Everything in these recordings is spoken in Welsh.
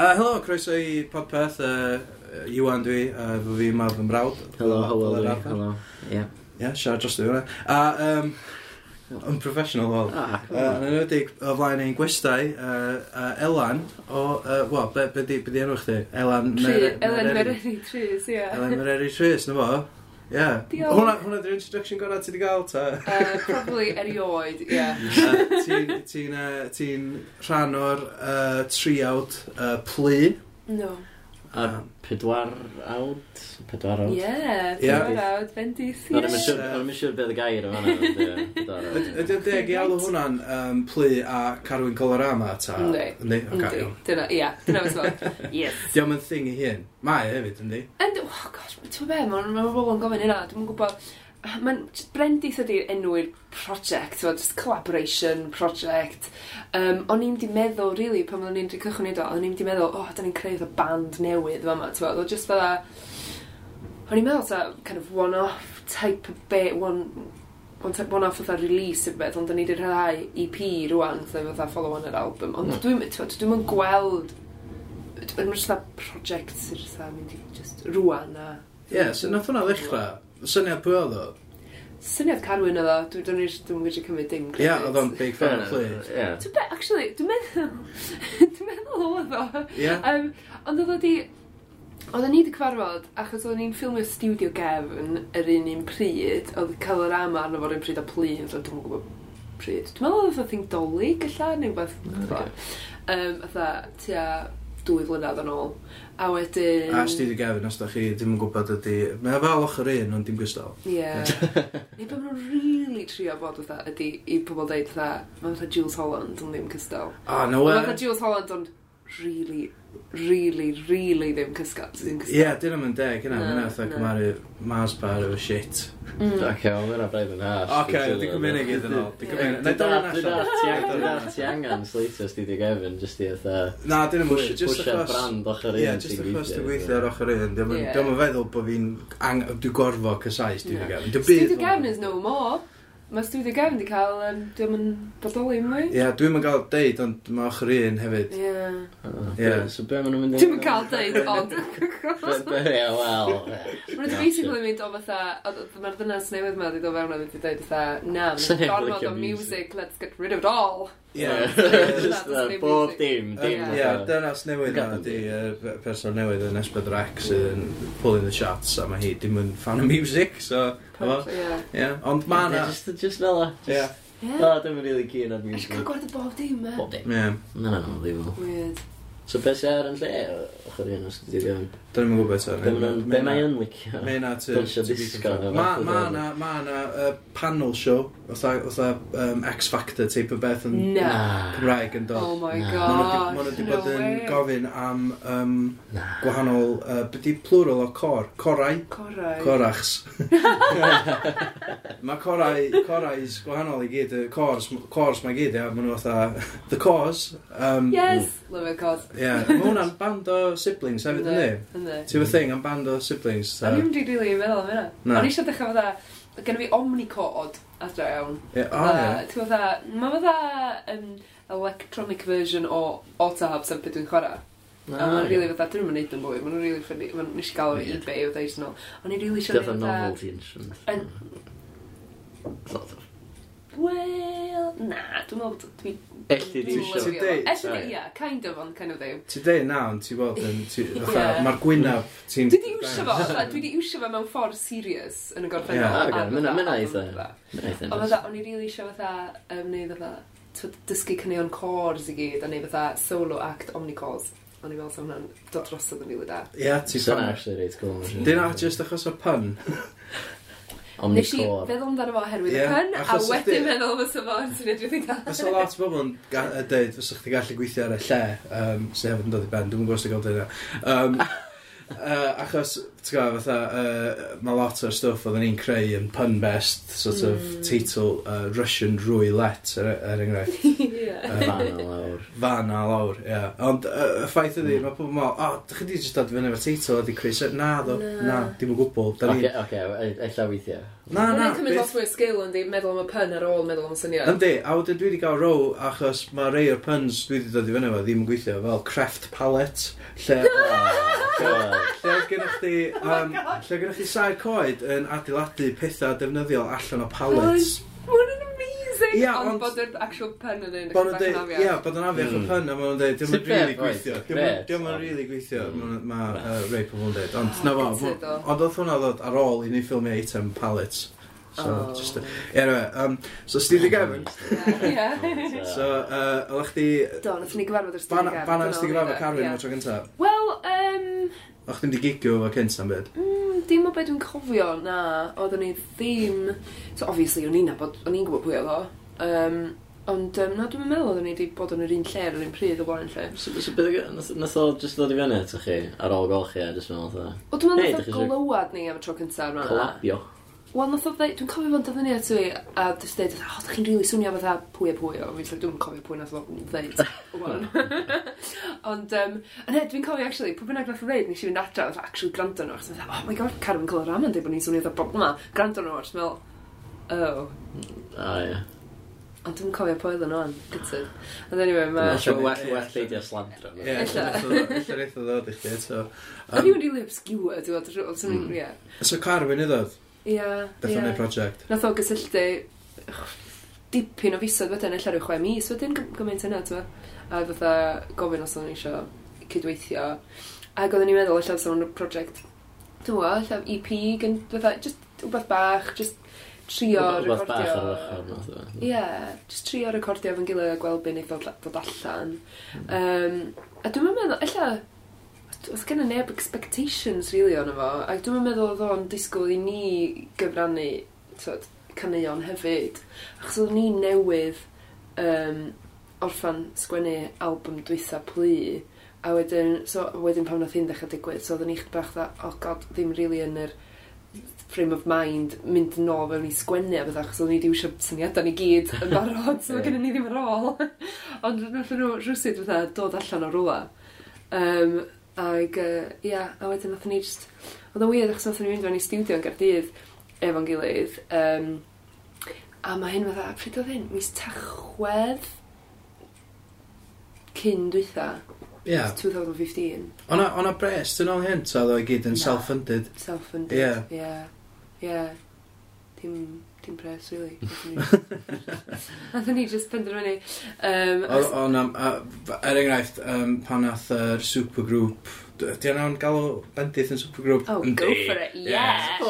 Uh, helo, croeso i podpeth, uh, Iwan dwi, uh, fy fi yma fy mrawd. Helo, helo, helo, helo, ie. Ie, siarad dros dwi hwnna. A, um, yn professional hol. Ah, uh, yn enwedig, o flaen ein gwestai, uh, uh, Elan, o, uh, wel, be, be, di, be di enw chdi? Elan Mereri Trys, ie. Elan Mereri Trys, na fo? Yeah. Diolch. Hwna, hwnna di'r introduction gorau ti wedi gael, ta? Uh, probably erioed, ie. Uh, ti'n ti uh, ti rhan o'r uh, triawd uh, plu. No. A pedwar awd? Pedwar awd? Ie, pedwar awd, bendith. Nawr ddim yn siŵr beth y gair o fanna. Ydy o'n deg i alw hwnna'n um, plu a carwyn colorama ta? Ynddi. Ynddi? Ynddi. Dyna, Ie, dyna fes fod. Yes. Diolch yn thing i hyn. Mae e hefyd, ynddi? Ynddi, oh gosh, ti'n be, mae'n bobl yn gofyn hynna, dwi'n gwybod. Mae'n brendith ydy'r enw'r prosiect, so just collaboration project. Um, o'n i'n di meddwl, really, pan o'n i'n di cychwyn i do, o'n i'n di meddwl, oh, da ni'n creu band newydd fama, ti'n meddwl, just fel a... O'n i'n meddwl, ta, kind of one-off type of bit, one, one, type, one off fatha release i'r beth, ond da ni wedi rhai EP rwan, fatha follow on yr album, ond mm. dwi'n dwi, dwi, dwi gweld Mae'n rhywbeth project sy'n mynd i just rwan a... Ie, yeah, so nath hwnna ddechrau Syniad pwy oedd o? Syniad Carwyn oedd o, dwi'n dod i'r dwi'n gwybod cymryd dim Ie, oedd o'n big fan o Ie. Dwi'n be, actually, dwi'n meddwl, dwi'n meddwl oedd o. Ie. Um, Ond oedd o di, Oedden ni wedi cyfarfod, achos oedden ni'n ffilmio studio gefn yr un un pryd, oedd cael yr ama arno fo'r un pryd a plin, so dwi'n gwybod pryd. Dwi'n meddwl oedd oedd dolyg, galla, neu beth. Mm, okay. Um, Otha, tua dwy flynedd yn ôl. A wedyn... A Steve Gavin, os da chi ddim yn gwybod ydy... Mae fel ochr un, ond dim gystal. Ie. Neu bod nhw'n really trio bod fatha, ydy i pobl deud fatha, mae'n fatha Jules Holland, ond ddim cystal. A, na we. Mae'n fatha Jules Holland, ond really really, really ddim cysgod. Ie, yeah, dyn nhw'n deg yna, no, mae'n eitha cymaru Mars bar efo shit. Mm. Ac o, mae'n braidd yn hash. Oce, di cymryd gyd yn ôl. Di cymryd. Dwi'n dal ti angen slater Studio Gavin, jyst i eitha... Na, dyn nhw'n mwy. Just achos... brand ochr un. Ie, just achos dwi'n gweithio ar ochr un. Dwi'n feddwl bod fi'n... Dwi'n gorfo cysau Studio Gavin. Studio Gavin is no more. Mae studio gefn di cael, um, dwi'n yn bodoli mwy. Ie, yeah, dwi'n yn cael deud, ond mae ochr un hefyd. Ie. Yeah. Oh, yeah. So be maen nhw'n mynd... Dwi'n yn cael deud, ond... Be, Ie, wel... Mae'n nhw'n basically mynd o fatha... Mae'r ddynas newydd ma wedi dod fewn a wedi dweud fatha... Na, mae'n gormod o music, let's get rid of it all. Yeah. Just uh, bob dim, dim. Ie, dynas newydd yna di, y person newydd yn Esbyd Rex yn pulling the shots, a mae hi dim yn fan o music, so... Ie. Ond mae na... Just, just fel o. Ie. Na, dim yn really keen ar music. Ysgol gwerth y bob dim, e? Bob dim. Ie. Na, ddim o. Weird. So beth sy'n ar yn lle, ochr i'n os gyda'i fewn? Do'n ni'n gwybod eto. Be mae yn licio? Mae yna to be confirmed. Mae yna, mae yna panel show, otha um, X Factor type o beth yn no. Cymraeg yn dod. Oh my no. god. Mae nhw wedi bod yn gofyn am um, no. gwahanol, uh, beth i plural o cor, corau. Corau. Corachs. mae corau, corau's gwahanol i gyd, cors, cors mae gyd, ia, mae nhw otha, the cause. Um, yes, love it, cause. Ie, mae hwnna'n band o siblings hefyd, ynddi? Ti'n fy thing am band o siblings? Ta... O'n i'n rili really meddwl am hynna. O'n i eisiau dechrau fatha, gen fi omnicod adra iawn. Ie, o ie. Ti'n fatha, mae fatha um, electronic version o Otabs am beth dwi'n chwarae. A mae'n rili fatha, dyn nhw'n neud yn fwy, mae'n rili ffynnu, mae'n nes i gael fi ebay o ddeis nôl. O'n i'n rili eisiau fatha... Dyfa novelty instrument. Thought Wel, na, dwi'n meddwl bod dwi... Elli ti isio. Elli, di, ia, kind of, ond kind of ddim. Ti dweud na, ond ti weld yn... Mae'r gwynaf ti'n... Dwi di iwsio fo, dwi di iwsio fo mewn ffordd serious yn y gorffennol. Ie, mae'n eitha. Ond fatha, o'n i rili eisiau fatha, wneud fatha, dysgu cynnion cors i gyd, a wneud fatha solo act omnicores. O'n i fel sa hwnna'n dod drosodd yn rili da. Ie, ti'n fan. Dyna, just achos o pun. Nes i feddwl amdano fo oherwydd herwydd y cyn, a wedyn meddwl fysa fo yn sy'n edrych i gael. o lot o bobl yn dweud, fysa chdi gallu gweithio ar y lle, um, sef yn dod i ben, dwi'n gwybod sy'n gael dyna. um, uh, achos ti'n gwybod, fatha, uh, mae lot o'r stwff oedden ni'n creu yn pun-best sort of mm. teitl uh, Russian Roulette, er, er enghraifft. yeah. Uh, fan a lawr. Fan a lawr, ie. Yeah. Ond uh, y ffaith ydy, mm. mae pobl mol, o, oh, dych chi di just dod fyny efo'r teitl wedi creu set? Na, ddo, na, na dim o gwbl. Oce, oce, okay, okay, eilla weithiau. Na, na. Mae'n cymryd lot mwy o sgil yn di meddwl am y pun ar ôl meddwl am y syniad. Yndi, a wedyn dwi wedi cael row achos mae rei o'r puns dwi wedi dod i fyny efo ddim yn gweithio fel Creft palette, lle... Oh, lle gennych chi, um, lle gennych chi sair coed yn adeiladu pethau defnyddiol allan o pallets. Mae'n amazing! Ia, ond... bod yr actual pen yn un. Bod yn dweud, ia, bod yn afiach o pen, a maen nhw'n dweud, diolch yn rili gweithio. Dim yn rili gweithio, mae rei pobl yn dweud. Ond, na fo, ond oedd hwnna ddod ar ôl i ni ffilmio item pallets. So, oh. just... Uh, anyway, um, so Steve Gavin. Ie. So, uh, ola chdi... Do, nath ni gyfarfod ar Steve Gavin. Bana nes ti gyfarfod Carwyn am y tro gyntaf? Wel, um... O chdi'n di gigio o cynt am byd? Mm, dim o beth dwi'n cofio, na. Oedden ni ddim... So, obviously, o'n i'n nabod, o'n i'n gwybod pwy oedd o. Um, Ond um, na, dwi'n meddwl oedden ni wedi bod yn yr un lle ar yr un pryd o blaen lle. So, so beth nath o just ddod i fyny ato chi ar ôl golchi a just meddwl o. O, dwi'n meddwl nath o glywad ni am y tro cyntaf yma. Colabio. Wel, nath o ddeud, dwi'n cofio fo'n dod fyny at fi, a dwi'n dweud, o, oh, da chi'n rili swnio fatha pwy a pwy, o, fi'n dwi'n cofio pwy nath o ddeud, wan. Ond, um, a ne, dwi'n cofio, actually, pwy bynnag nath o ddeud, nes i fynd adra, fatha, actually, gwrando nhw, achos oh my god, Carwyn Clyr Raman, yn dweud bod ni'n swnio fatha bob yma, gwrando nhw, achos meddwl, oh. A, ie. Ond dwi'n cofio pwy oedden nhw'n, gytid. Ond anyway, mae... Mae'n well, well beidio slandro. Ie, ella. Ella reitha ddod i chdi, eto. Oedd i'n rili obscure, dwi'n dweud, mm. So Carwyn i ddod? Ie. Dath o'n neud prosiect. Nath o gysylltu dipyn o fisoedd wedyn, ella rhyw chwe mis wedyn gymaint yna, ti'n A fatha gofyn os o'n eisiau cydweithio. Ac oedden ni'n meddwl, ella fysa o'n project, dwi'n wa, ella EP, gyn, fatha, just wbeth bach, just trio recordio. Ie, yeah, just trio recordio fan gilydd a gweld beth ni ddod allan. Um, a dwi'n meddwl, ella, oedd gen i neb expectations, really, ond efo. A dwi'n meddwl oedd o'n disgwyl i ni gyfrannu tyd, caneuon hefyd. Achos oedd ni newydd um, orffan sgwennu album dwytha plu. A wedyn, so, wedyn pan nath hyn ddechrau digwydd, so oedden ni chyd bach dda, oh god, ddim really yn yr frame of mind mynd yn ôl fewn i sgwennu a bydda, achos o'n ni wedi wisio syniadau ni gyd yn barod, so gen i ni ddim ar ôl. Ond nath nhw rhywsyd bydda dod allan o rwla. Um, Ag, uh, ia, a wedyn nath ni just... Oedd o weird achos nath ni fynd fewn i studio yn Gardydd efo'n gilydd. Um, a mae hyn fatha, pryd oedd hyn? Mis tachwedd cyn dwytha. Yeah. 2015. O'na, ona bres, dyn ôl hyn, so oedd o i gyd yn self-funded. Self-funded, ie. Yeah. Ie. Yeah. Yeah. Dim dim pres, really. Nath ni just penderfynu. Um, o, Ond am, er enghraifft, um, pan nath yr supergroup, di o'n galw bendith yn supergroup? Oh, go for it, yeah!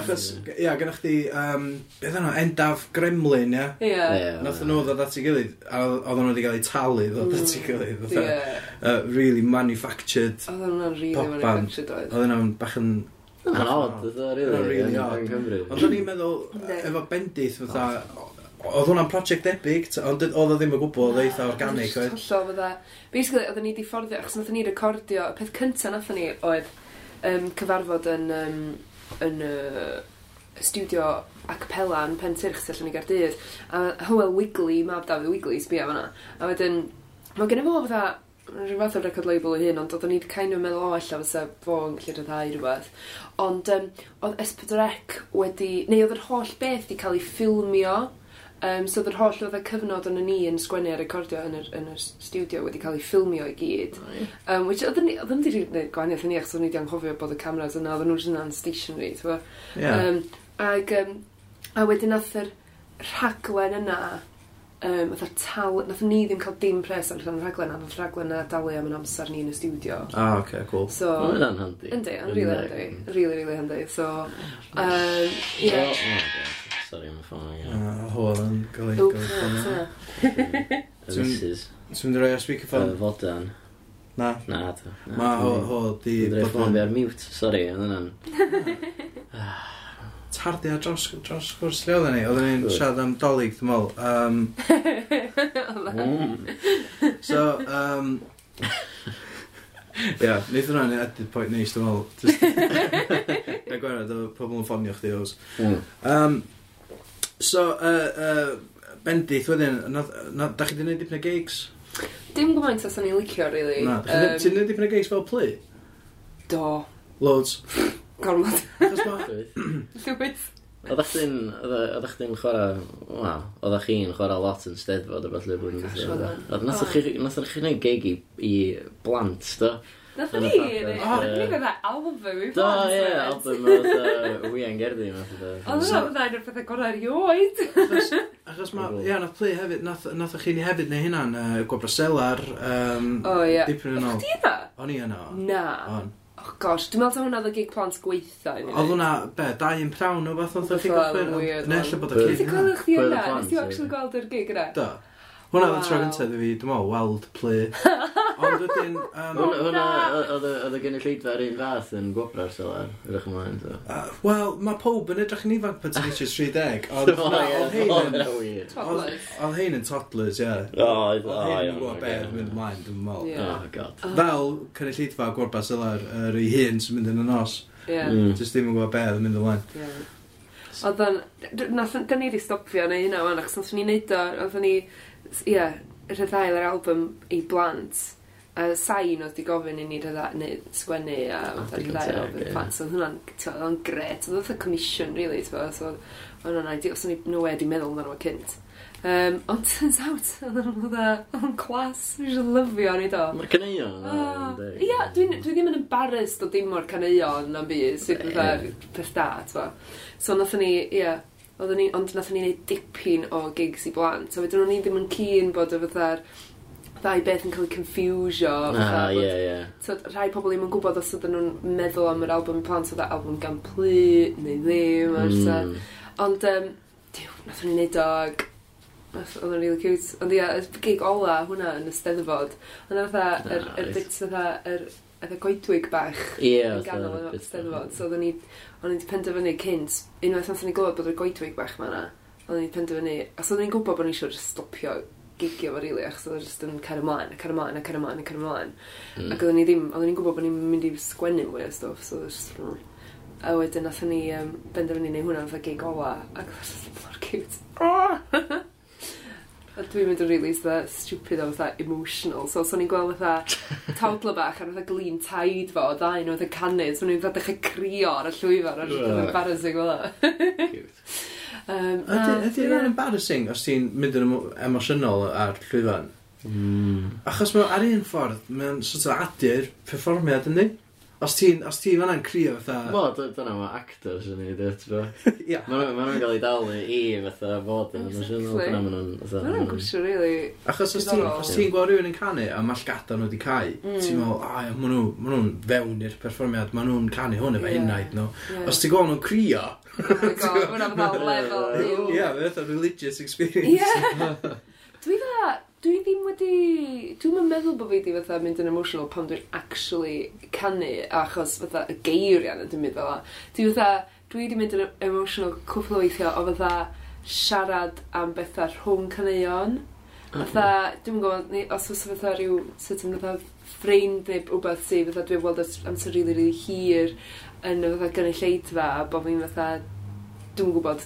Achos, ia, gynnwch chi, um, beth yna, endaf gremlin, ia? Ia. Nath nhw ddod at ei gilydd, a oedd nhw wedi cael eu talu ddod at ei mm. gilydd. Really manufactured. Oedd nhw'n really manufactured oedd. Oedd nhw'n bach yn Mae'n odd, fatha, rili, rili yn Cymru. Ond o'n i'n meddwl, efo bendith, fatha, ah. oedd hwnna'n prosiect debyg, ond oedd o ddim yn gwbl, oedd eitha organic, oedd? Hollol, fydda. Basically, oedd ni di fforddio, achos nath ni recordio, y peth cyntaf nath ni oedd um, cyfarfod yn, um, yn uh, studio a capella yn Pen Pentyrch, allan i Gardydd, a Howell Wigley, mab Dafydd Wigley, sbio fanna. A wedyn, mae gen i fo fatha, rhyw fath o record label o hyn, ond oedden i'n kind of meddwl, o, allan fysa fo yn gallu rhyddhau rhywbeth. Ond um, oedd S4C wedi, neu oedd yr holl beth wedi cael ei ffilmio, um, so oedd yr holl oedd y cyfnod yn ni yn sgwennu a recordio yn yr, yn yr studio wedi cael ei ffilmio i gyd. Um, which oedd yn wedi gwneud gwahaniaeth yn ni, achos oedd ni wedi anghofio bod y cameras yna, oedd nhw'n yna'n stationary, ti'n Yeah. Um, ag, um, a wedyn nath yr rhaglen yna, um, fatha tal... Nath ni ddim cael dim pres ar rhan rhaglen, a nath rhaglen na dalu am yn amser ni yn y studio. Ah, oce, okay, cool. So, Mae hynna'n handi. Yndi, yn rili handi. Rili, rili handi. So, um, yeah. Oh, oh, God. Sorry, mae'n ffôn again. Ah, hwyl yn gael ei gael. This is... Ti'n mynd i roi ar speakerphone? Fodan. Uh, na. Na, to. Mae hwyl di... Dwi'n rhoi ffôn fi ar mute, sorry, yn yna'n... Ah tardu ar dros, dros gwrs lle oedden ni. Oedden ni'n siarad am dolyg, dwi'n meddwl. Um, mm. so, um, Ia, yeah, wneud hwnna'n edrych pwynt neis, dwi'n meddwl. Na gwerod, o pobl yn ffonio chdi os. Mm. Um, so, uh, uh, Bendith wedyn, da chi di wneud dipyn o gigs? Dim gymaint os o'n i'n licio, really. Na, da chi um, ti'n wneud dipyn o gigs fel plu? Do. Loads. Gormod. Llwbyd. Oeddech chi'n, oeddech chi'n chwarae, wel, oeddech chi'n chwarae lot yn steddfod o beth le blwyddyn ddiwethaf. Oedd nath o'ch chi'n gwneud gig i, i blant, do? Nath ni, ni gyda album i blant. Do, ie, album oedd wy yn gerddi. Oedd hwnna fydda i'n o'r pethau gorau erioed. Achos ma, ie, nath play hefyd, nath chi ni hefyd neu hynna'n uh, gwabra selar. um, O, ie. dipyn yn ôl. O, ie. Yna? O'n i yna. Na. Oh gosh, dwi'n meddwl hwnna oedd y gig plant gweitha i. Oedd hwnna, be, dau yn prawn o beth oedd y gig off yna? Neu lle bod y gig yna? Nes i gweld eich di yna, nes i actually gweld yr gig yna? Da. Hwna oedd y tro gyntaf i fi, dwi'n meddwl, weld plu. Ond wedyn... Um, Hwna, oedd y gynulleidfa ar un fath yn gwobra'r selar, ydych ymlaen. Uh, Wel, mae pob yn edrych yn ifanc pan ti'n eisiau 30, ond oedd hein yn toddlers, ie. Oedd hein yn gwybod beth yn mynd ymlaen, dwi'n meddwl. Oh, oh. Fel cynulleidfa gwobra'r selar, yr ei hun sy'n mynd yn y nos. Mm. Just ddim yn gwybod beth yn mynd ymlaen. Oedden, nath, da ni wedi stopio neu hynna, achos nath ni wneud o, oedd ni ie, ia, yr album i blant a sain oedd di gofyn i ni rydda, neu sgwennu a fatha ryddair o fydd plant, so hwnna'n, ti'n oedd o'n gret, oedd o'n commission, really, ti'n oedd, so oedd hwnna'n ideal, os o'n i no wedi meddwl na nhw'n cynt. Um, ond turns out, oedd o'n clas, dwi'n eisiau lyfio ni do. Mae caneo. Ia, dwi ddim yn embarrassed o dim o'r caneo yn byd, sydd oedd peth da, ti'n So nath ni, ia, yeah, oedden ni, ond nath ni wneud dipyn o gigs i blant. So wedyn o'n i ddim yn cyn bod o fatha'r ddau beth yn cael eu confusio. Ah, ie, ie. So rhai pobl ddim yn gwybod os ydyn nhw'n meddwl am yr album i plant, oedd e, album gan plu, neu ddim, mm. so. Ond, um, diw, nath o'n i wneud o, oedd o'n really cute. Ond ia, y gig ola hwnna yn y steddfod. Ond fatha, yr bit fatha, yr y goedwig bach yeah, yn ganol yn steddfod. So, o'n i wedi penderfynu cynt, unwaith nath ni glywed bod y goedwig bach ma'na, o'n i wedi penderfynu, os so o'n i'n gwybod bod ni eisiau stopio gigio fo rili, achos oedd jyst yn cael ymlaen, a cael ymlaen, a cael ymlaen, a cael ymlaen. Mm. Ac oedden ni ddim, oedden ni'n gwybod bod ni'n mynd i sgwennu mwy o stwff, so oedd jyst yn... A wedyn nath ni um, benderfynu neu hwnna fatha gig ola, ac oedd jyst mor cute. Dwi'n mynd yn really fatha stupid o fatha emotional. So, so ni'n gweld fatha toddler bach ar fatha glin taid fo, o ddau nhw fatha canu. So ni'n fatha dechrau crio ar y llwyfan, ar fatha embarrassing fel Cute. Um, Ydy hynna'n embarrassing os ti'n mynd yn emosiynol ar llwyfan? Mm. Achos mae ar un ffordd, mae'n sort of adur perfformiad yndi? Os ti'n os ti fanna'n crio fatha... Wel, dyna mae actors yn ei ddweud, bo. Ia. Mae nhw'n cael ei dalu i fatha fod yn emosiynol. Dyna mae nhw'n... Mae nhw'n gwsio, really. Achos os ti'n gweld rhywun yn canu a mae llgada nhw wedi cael, mm. ti'n meddwl, a, mae nhw'n fewn i'r perfformiad, mae nhw'n canu hwn efo unnaid nhw. Os ti'n gweld nhw'n crio... Oh my god, hwnna fatha level. Ia, fatha religious experience. Ia. Dwi fatha dwi ddim wedi... Dwi'n yn meddwl bod fi wedi fatha mynd yn emotional pan dwi'n actually canu, achos fatha y geiriau yn dwi'n mynd fel Dwi fatha, dwi wedi mynd yn emotional cwpl o weithio o fatha siarad am bethau rhwng caneuon. Mhm. Fatha, dwi'n gwybod, ni, os oes fatha rhyw sut yn fatha ffreind neu rhywbeth sydd fatha dwi'n weld amser rili, rili hir yn y fatha gynulleidfa a bod fi'n fatha, dwi'n gwybod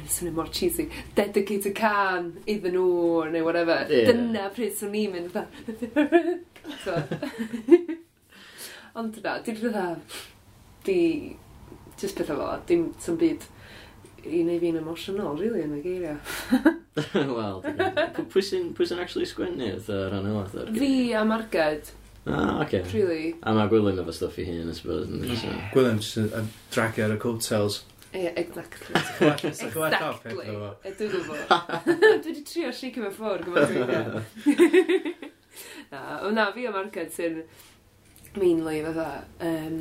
mae'n swnio mor cheesy, dedicate a can iddyn nhw, neu whatever. Yeah. Dyna pryd swn i'n mynd fatha. so. Ond dyna, di fatha, di, just pethau fel, dim sy'n byd i neu fi'n emotional, really, yn y geiriau. Wel, pwy sy'n actually sgwennu o ran yma? Fi a Marged. Ah, okay. Really. A mae Gwilym efo stuff i hun, I suppose. Gwilym just yn dragio ar y coattails. Ie, exactly. Sa'ch well off peth efo. Dwi'n gwybod. Dwi wedi trio shake him ffwr, gwybod dwi'n Na, o na, fi am marged sy'n mainly fatha. Um,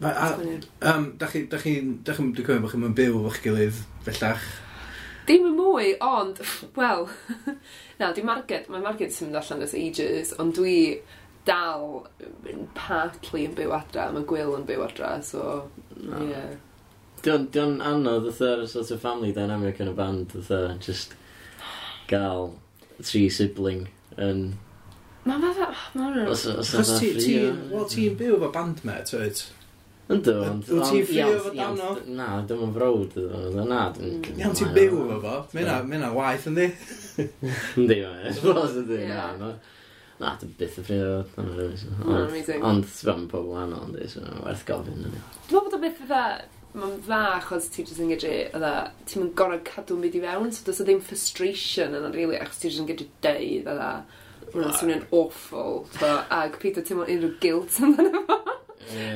Ma, a, um, da chi, da chi, da chi, dwi'n cymryd bod chi'n mynd byw o'ch gilydd, bellach? Dim yn mwy, ond, wel, na, di market, mae market sy'n mynd allan as ages, ond dwi dal mm, partly yn byw adra, mae Gwyl yn byw adra, so, no. yeah dio'n o'n anodd fatha sort of family dynamic yn y band fatha, just gael tri sibling yn... Mae'n fatha... Chos ti'n byw efo bandmate, oed? Ynddo, ond... Wyt ti'n ffrio efo dano? Na, dim yn frawd efo, na, dim... Mm. Iawn, ti'n byw efo fo? Mae'n a waith, yndi? Yndi, mae'n esbos, yndi, na, Na, dim byth yn ffrio efo dano, rwy'n Ond, ti'n bod pobl anodd, yndi, so werth gofyn, yndi. Dwi'n bod o byth fatha mae'n dda achos ti jyst yn gedru, oedda, ti'n mynd gorau cadw mynd i fewn, so does o ddim frustration yna, really, achos ti jyst yn gedru deud, oedda, hwnna'n swnio'n awful, so, ag Peter, ti'n mynd unrhyw guilt amdano fo.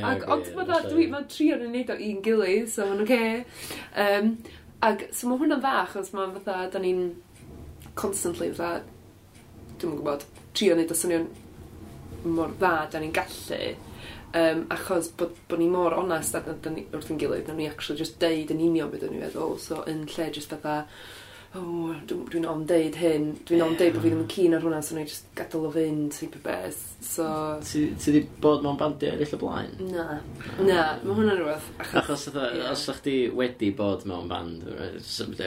Ac, ond mae'n dwi, mae trio yn wneud o un gilydd, so mae'n oce. Okay. Um, ac, so mae hwnna'n dda, achos mae'n fatha, da ni'n constantly, fatha, dwi'n gwybod, trio wneud o swnio'n mor dda, da ni'n gallu. Um, achos bod, bod ni mor onest ar, ar, ni, wrth yn gilydd, na ni actually just deud yn union beth o'n i feddwl. So yn lle just fatha, oh, dwi'n dwi o'n deud hyn, dwi'n o'n deud bod fi ddim yn cyn ar hwnna, so na i just gadael o fynd, type o beth. So... Ti wedi bod mewn bandiau eraill o blaen? Na, na, mae hwnna'n rhywbeth. Achos, achos yeah. os ydych chi wedi bod mewn band,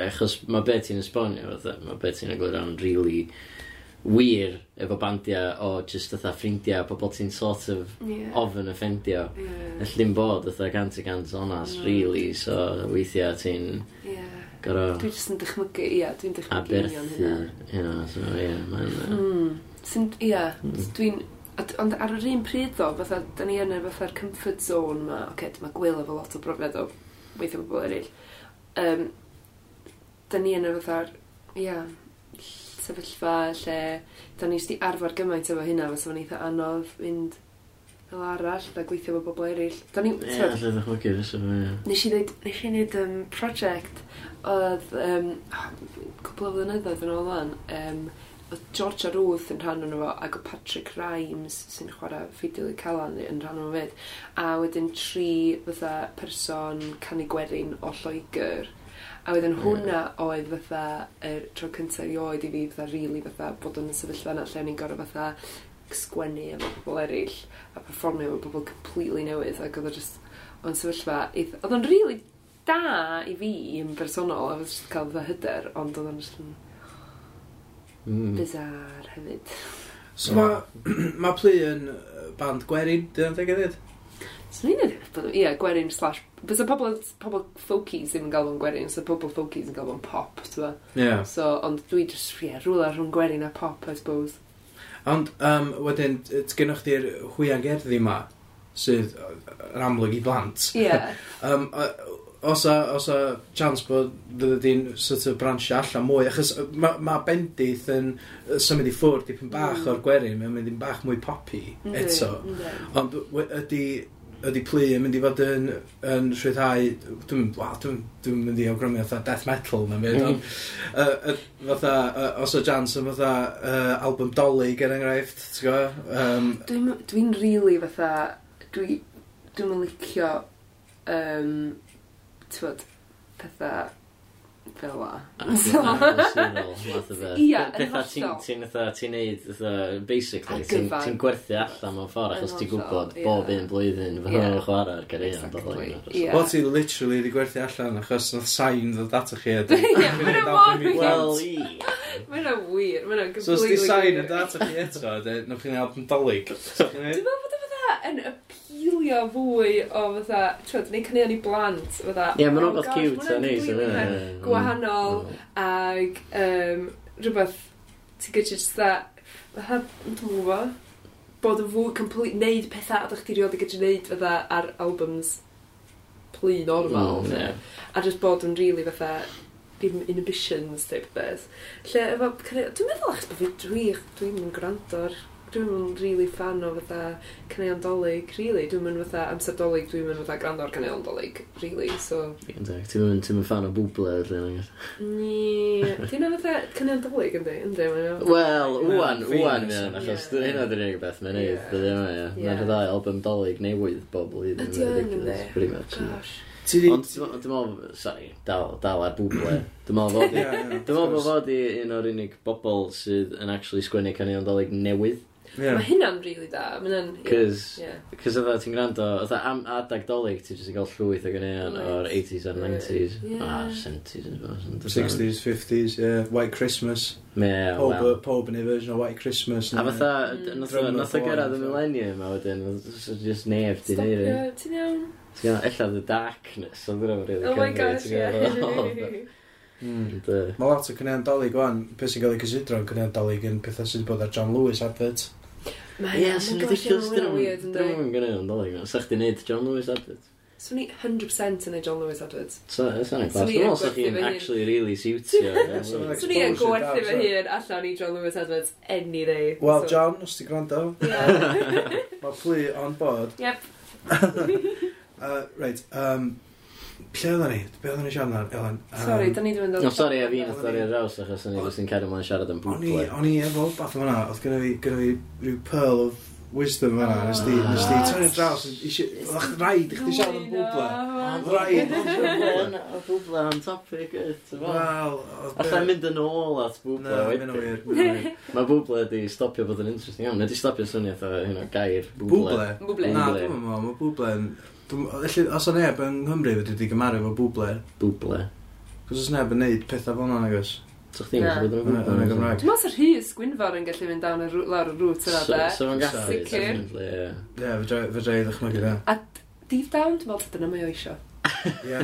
achos mae beth ti'n esbonio, mae beth ti'n agor am. Really wir efo bandiau o just fatha ffrindiau, pobl ti'n sort of yeah. ofyn offendio. Yeah. Alla ddim bod fatha gant i gant onas, mm. really, so weithiau ti'n... Yeah. Goro... Dwi jyst yn dychmygu, ia, dwi'n dychmygu union hynna. Ia, so ia, yeah, mae'n... Mm. Sy'n, ia, mm. dwi'n... Ond ar yr un pryd ddo, fatha, da ni yn yr fatha'r comfort zone ma, oce, okay, mae gwyl efo lot o brofiad o weithio bobl eraill. Um, da ni yn yr fatha'r, ia, sefyllfa lle da ni sti arfer gymaint efo hynna fysa o'n eitha anodd mynd fel arall da gweithio efo bobl eraill. Da ni... Ie, yeah, lle ddechmygu fes o ie. Nes i ddweud, nes i wneud um, prosiect oedd um, cwbl o flynyddoedd yn ôl fan, um, oedd Georgia Ruth yn rhan o'n fo, ac o Patrick Rimes sy'n chwarae ffidil i Calan yn rhan o'n fyd. A wedyn tri fatha person canu gwerin o Lloegr A wedyn hwnna oedd fatha, er, tro cyntaf i oed i fi, fatha, rili, really, fatha, bod yn y sefyllfa yna lle o'n i'n gorau fatha sgwennu efo pobl eraill a performio efo pobl completely newydd ac oedd o just o'n sefyllfa oedd o'n really da i fi yn bersonol a oedd jyst cael fy hyder ond oedd o'n just yn mm. bizar hefyd So mae ma Plu yn band gwerin, dyna'n teg edrych? Swn i'n edrych, ia, gwerin slash... Bys y pobl, pobl folkies ddim yn fo'n gwerin, so pobl folkies yn fo'n pop, ti'n Ie. So, ond dwi just, ia, rwla rhwng gwerin a pop, I suppose. Ond, um, wedyn, gennych chi'r hwiangerddi ma, sydd yn amlwg i blant. Yeah. um, os a, os a chance bod fydde di'n sort of bransio allan mwy, achos mae ma bendith yn symud i ffwrdd dipyn bach mm. o'r gwerin, mae'n mynd i'n bach mwy popi eto. Mm. Ond ydy ydy plu yn mynd i fod yn, yn rhyddhau, dwi'n dwi, dwi mynd i awgrymu fatha death metal na mynd, mm. ond uh, fatha, uh, os o jans yn fatha uh, album Dolly gen enghraifft, ti'n gwybod? Um, dwi'n dwi really fatha, dwi'n dwi licio, um, ti'n pethau fel a. So... Ia, yn hollol. Ti'n ti neud, basically, ti'n gwerthu allan mewn ffordd achos ti'n gwybod bob un blwyddyn fy nhw'n chwarae ar gyrion. Wel, ti literally wedi gwerthu allan achos nath sain ddod ato chi. a Ia, mae'n mor Wel, i. Mae'n wir, mae'n completely So, os di sain yn dod ato chi eto, nwch chi'n help yn dolyg. Dwi'n meddwl bod yn yn y delio fwy o fatha, twyd, neu caneuon i blant, fatha. Ie, yeah, oh mae'n rhywbeth cute a neis. Gwahanol, ag um, rhywbeth, ti'n gydrych just that, fatha, dwi'n gwybod, bod yn fwy complete, neud pethau a ddech chi rioed i gydrych neud fatha ar albums plu normal. Mm, yeah. A just bod yn really fatha, dim inhibitions type beth. Lle, efo, dwi'n meddwl achos bod fi dwi, dwi'n gwrando'r dwi'n mynd really fan o fatha caneuon dolyg, really. Dwi'n mynd fatha amser dolyg, dwi'n mynd fatha gwrando ar caneuon dolyg, really, so... Ti'n mynd, ti'n mynd fan o bwble, rydyn nhw? Ni... Ti'n mynd fatha caneuon dolyg, ynddi? Ynddi, mae'n Wel, wwan, wwan, mae'n, achos hynna dyn unig beth mae'n neud, bydde yma, ie. Mae'n rhaid album dolyg newydd bob blwyddyn. Ydy, ynddi? Pretty much. Gosh. Ond dwi'n meddwl, sorry, dal, dal ar bwble. Dwi'n meddwl fod i, dwi'n meddwl fod i un o'r unig bobl sydd yn actually sgwennu canion dolyg newydd. Yeah. Mae hynna'n really da. Mae hynna'n... Cys, yeah. cys oedd ti'n gwrando, oedd am adag dolyg, ti'n just i gael llwyth o gynion right. o'r 80s a'r 90s. Yeah. Ah, 70s 60s, 50s, yeah. White Christmas. Yeah, pob, well. pob yn ei version o White Christmas. A fatha, mm. nath o gyrraedd y millennium a wedyn, just neb di neud. Stop, ti'n iawn. Ti'n ella The Darkness, ond dwi'n rili Oh my gosh, yeah. E. Mm. Mae lot o cynion dolyg o'n, beth sy'n cael ei cysidro yn cynion dolyg yn pethau sydd wedi bod ar John Lewis advert. Mae Ie, sy'n ridiculous dyn nhw'n dyn nhw'n gwneud yn dolyg. Sa chdi neud John Lewis Edwards? Swn i 100% yn y John Lewis Edwards. Sa ni'n glas. Dwi'n meddwl sa chi'n actually really siwtio. Swn i'n gwerthu fy hun allan i John Lewis Edwards any day. Wel, John, os ti gwrando. Mae plu on board. Yep. uh, right, um, Lle oedden ni? Be oedden ni siarad ar, Elen? Sorry, da ni ddim yn dod... No, sorry, a fi'n dod i'r raws, achos o'n i fes yn cadw ma'n siarad am bwble. O'n i efo bath o'na, oedd gyda fi, gyda fi rhyw pearl of wisdom fanna, nes di, ah. nes di, tynnu'r draws, o'ch rhaid i chdi siarad am bwble. Rhaid. Oedd bwble on topic, Wel... oedd... Alla mynd yn ôl at bwble wedyn. Mae bwble wedi stopio bod yn interesting iawn, nid i stopio swnio eitha, hyn o gair, bwble. Bwble? Na, dwi'n meddwl, mae bwble yn Felly, os o'n neb yng Nghymru wedi di gymaru efo bwble. Bwble. Cos os neb yn neud pethau fel yna, nagos? Sa'ch ddim yn gwybod yn y Gymraeg. Dwi'n meddwl Rhys Gwynfor yn gallu mynd down lawr y rŵt yna, de. So fo'n gallu, definitely, ie. Ie, fe i ddechmygu da. A deep down, dwi'n meddwl dyna mae o isio. Ie.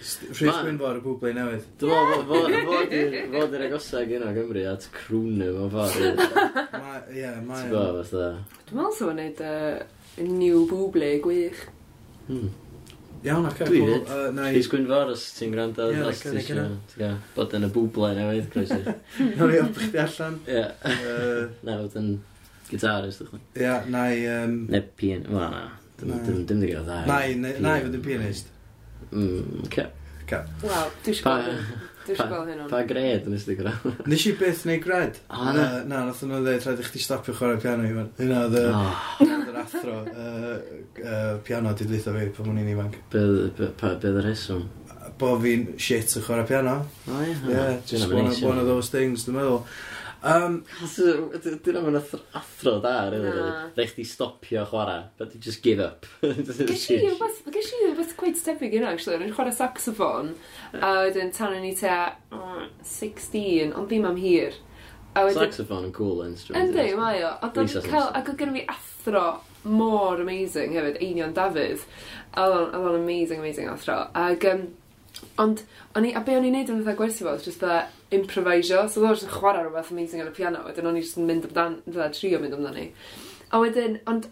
Rhys Gwynfor y bwble newydd. Dwi'n meddwl fod yr agosag yna Gymru at crwnu mewn ffordd. Ie, mae... Ti'n gwybod, fatha. Dwi'n meddwl sef o'n neud new bwble gwych. Hmm. Iawn, ac Dwi cool. fyd. Uh, nai... Chris Gwynfor, os ti'n gwrando, yeah, os ti'n siarad. Bod yn y bwble newydd, croes i. Nawr i helpu chdi allan. Ie. Na, bod yn gitarist, ych chi. Ie, nai... Um... Ne, pian... Wel, na. Dim, dim, dim ddigon dda. Nai, nai fod yn pianist. Mm, ce. Ce. Wel, dwi'n siarad. Dwi eisiau gweld hyn o'n... Pa gred nes di gwrdd? Nes i byth neu gred. Ah, na. Uh, na, nath nhw dweud, rhaid i chdi stopio chwarae piano i fan. Hynna oedd yr athro uh, uh, piano di ddeitha fi pan mwyn i'n ifanc. Bydd y reswm? Bo fi'n shit yn chwarae piano. O, ie. Ie, just one, one of those things, dwi'n meddwl. Um, Dyn nhw'n athro da, rydyn nhw. Rhaid chdi stopio chwarae, but you just give up. Gysi i rhywbeth gweud stefig yna, actually. Rwy'n chwarae saxophone, a wedyn tan o'n i mm, te 16, ond ddim am hir. Saxophone yn cool instrument. Yndi, mae o. Ond o'n i'n cael, ac oedd gen i athro mor amazing hefyd, Einion Dafydd. Oedd o'n amazing, amazing athro. Ac um, Ond, o'n i, a be o'n i'n neud yn fatha gwersi fo, just fatha improvisio, so oedd o'n chwarae rhywbeth amazing ar y piano, wedyn o'n i'n just mynd amdan, fatha trio mynd amdani. A wedyn, ond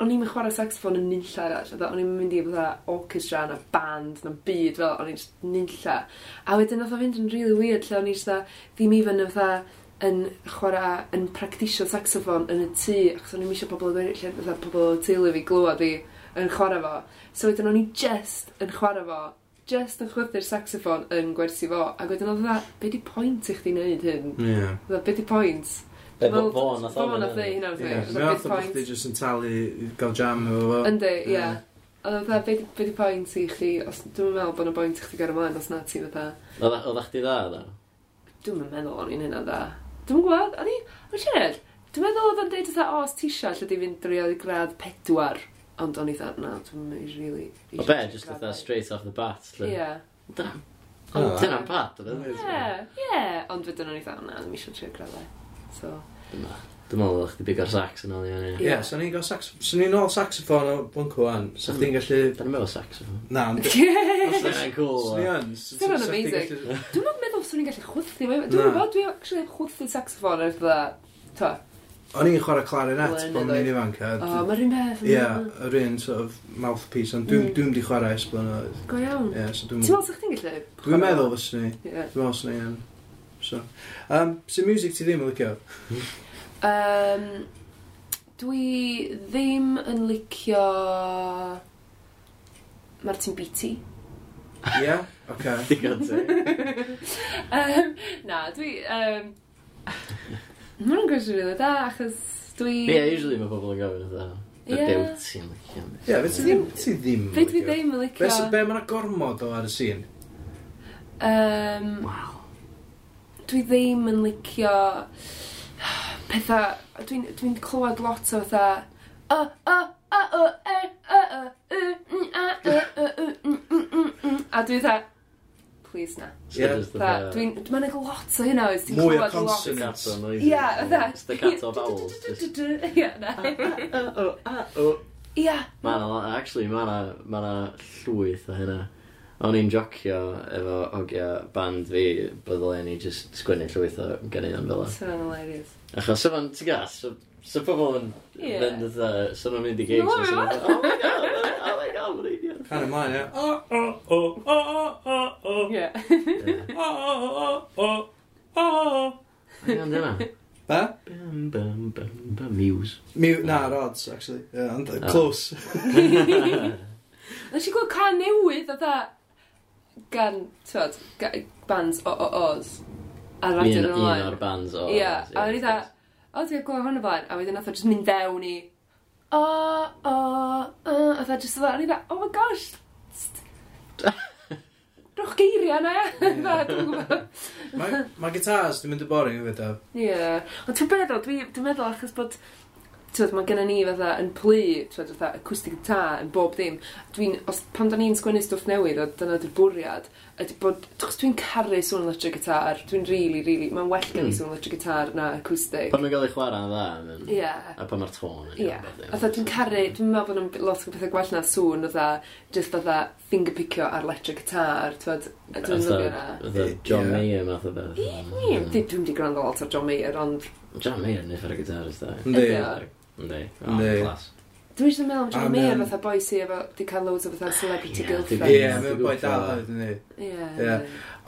o'n i'n chwarae saxophone yn nynlla arall, oedd o'n i'n mynd i fatha orchestra na band na byd fel, o'n i'n just nynlla. A wedyn oedd o fynd yn really weird lle o'n i'n just ddim even yn fatha yn chwarae, yn practisio saxophone yn y tŷ, achos o'n i'n eisiau pobl eraill, lle fatha pobl o teulu fi glwad fi yn chwarae fo. So wedyn o'n i just yn chwarae fo just yn chwythu'r saxophone yn gwersi fo, ac wedyn oedd e dda, be di pwynt i chdi wneud hyn? Yeah. Dda, e, be di pwynt? Be fo nath o'n hynny? Fo nath o'n hynny, fe. Fe nath o'n chdi jyst yn talu gael jam efo fo. Yndi, ie. Oedd e dda, be di pwynt i chdi, os dwi'n meddwl bod yna pwynt i chdi gael ymlaen os na ti fatha. Oedd chdi dda, dda? Dwi'n meddwl o'n i'n hynna dda. Dwi'n gwybod, o'n i, o'n siarad, dwi'n meddwl oedd o'n deud oedd os ti eisiau lle di fynd drwy gradd pedwar. Ond o'n i dda, na, dwi'n really... O be, just fatha straight off the bat, lle? Ie. Da. Ond dyna'n pat, o'n e? i'n Ie, ie. Ond wedyn o'n i dda, na, ddim eisiau trio graddau. So... Dyma. Dwi'n meddwl o'ch di bigo'r sax yn ôl i fyny. Ie, so ni'n gael sax... So ni'n ôl saxophone o Blanco wan. So hmm. chdi'n gallu... Da ni'n meddwl saxophone. Na, ond... Ie! cool. So ni'n... Dwi'n amazing. Dwi'n meddwl swn i'n gallu chwthu. Dwi'n meddwl, dwi'n actually chwthu saxophone ar fydda... O'n i'n chwarae clarinet pan o'n i'n ifanc. O, oh, mae'r un peth. Ie, yr un sort of mouthpiece, ond dwi'n mm. dwi di chwarae es esblynydd. Go iawn. Ie, so dwi'n... Ti'n meddwl sa'ch ti'n gallu? Dwi'n meddwl fysyn ni. Ie. Dwi'n meddwl sa'ch ni, So, um, sy'n music ti ddim yn licio? um, dwi ddim yn licio... Martin Beatty. Ie? Yeah? Oce. Okay. Digon ti. um, na, dwi... Um... Mae hwnna'n gwestiwn rili da, achos dwi... Ie, yeah, usually mae pobl yn gofyn oedd Ie. Y dew ti'n licio. Ie, fe ti ddim... Ti ddim Fe dwi ddim yn licio. Be, sy- be mae'n gormod o ar y sîn? Um, Wow. dwi ddim yn licio pethau... Dwi'n dwi clywed lot o fatha... O, o, o, o, e, o, o, y, n, a, y, y, y, n, n, n, n. A dwi fatha please na. Yeah. Dwi'n... Mae'n ag lot o hynna oes. Mwy o consonants. Ia, fatha. Staccato vowels. Ia, na. Ia. Mae'n actually, mae'n ma llwyth o hynna. O'n i'n jocio efo hogia band fi, byddai ni just sgwennu llwyth o ganeuon fel yna. Sa'n hilarious. Achos, sa'n ti'n gas, sa'n pobl yn mynd, sa'n mynd i gigs. Oh my god! Can ymlaen, ie. O, o, o, o, o, o, o. Ie. O, o, o, o, o, o. Iawn, dyma. Be? Bum, bum, bum, bum, muse. Mew, na, rods, actually. Yeah, yeah, ond ah. close. Nes i gweld can newydd o dda e gan, tywed, bands o o o's. A radio yn ymlaen. Un o'r bands o o's. Ie, a wedi dda, e, o, dwi'n gweld hwn o blaen, a wedyn nath o jyst mynd dewn i o, o, o, a dda jyst dda, a ni dda, oh my gosh, Rwch geiriau na, dda, dwi'n gwybod. Mae ma gitars dwi'n mynd y boring hefyd o. Ie, ond ti'n meddwl, dwi'n meddwl achos bod, tywed, mae gennym ni fatha yn plu, tywed, fatha acoustic guitar yn bob dim. Dwi'n, os, pan da ni'n sgwennu stwff newydd, o dyna dy'r bwriad, ydy bod, chos dwi'n caru sŵn electric guitar, dwi'n rili, really, rili, really, mae'n well gen i mm. sŵn electric guitar na acoustic. Pan mae'n gael ei chwarae'n dda, Ie. Yeah. A pan mae'r tôn yn yeah. iawn. Oedd dwi'n caru, dwi'n meddwl bod nhw'n lot o bethau gwell na sŵn oedd just oedd fingerpicio ar electric guitar, twyd, dwi'n lyfio na. Oedd John Mayer math o beth. Ie, dwi'n di gwrando lot ar John Mayer, ond... John Mayer, yn effer y gitar, ysda. Ynddi. Ynddi. Ynddi. Dwi'n eisiau meddwl am John oh, Mayer fatha boi sy efo di cael loads o fatha celebrity girlfriend. Ie, mae'n boi dal oedd yn Ie.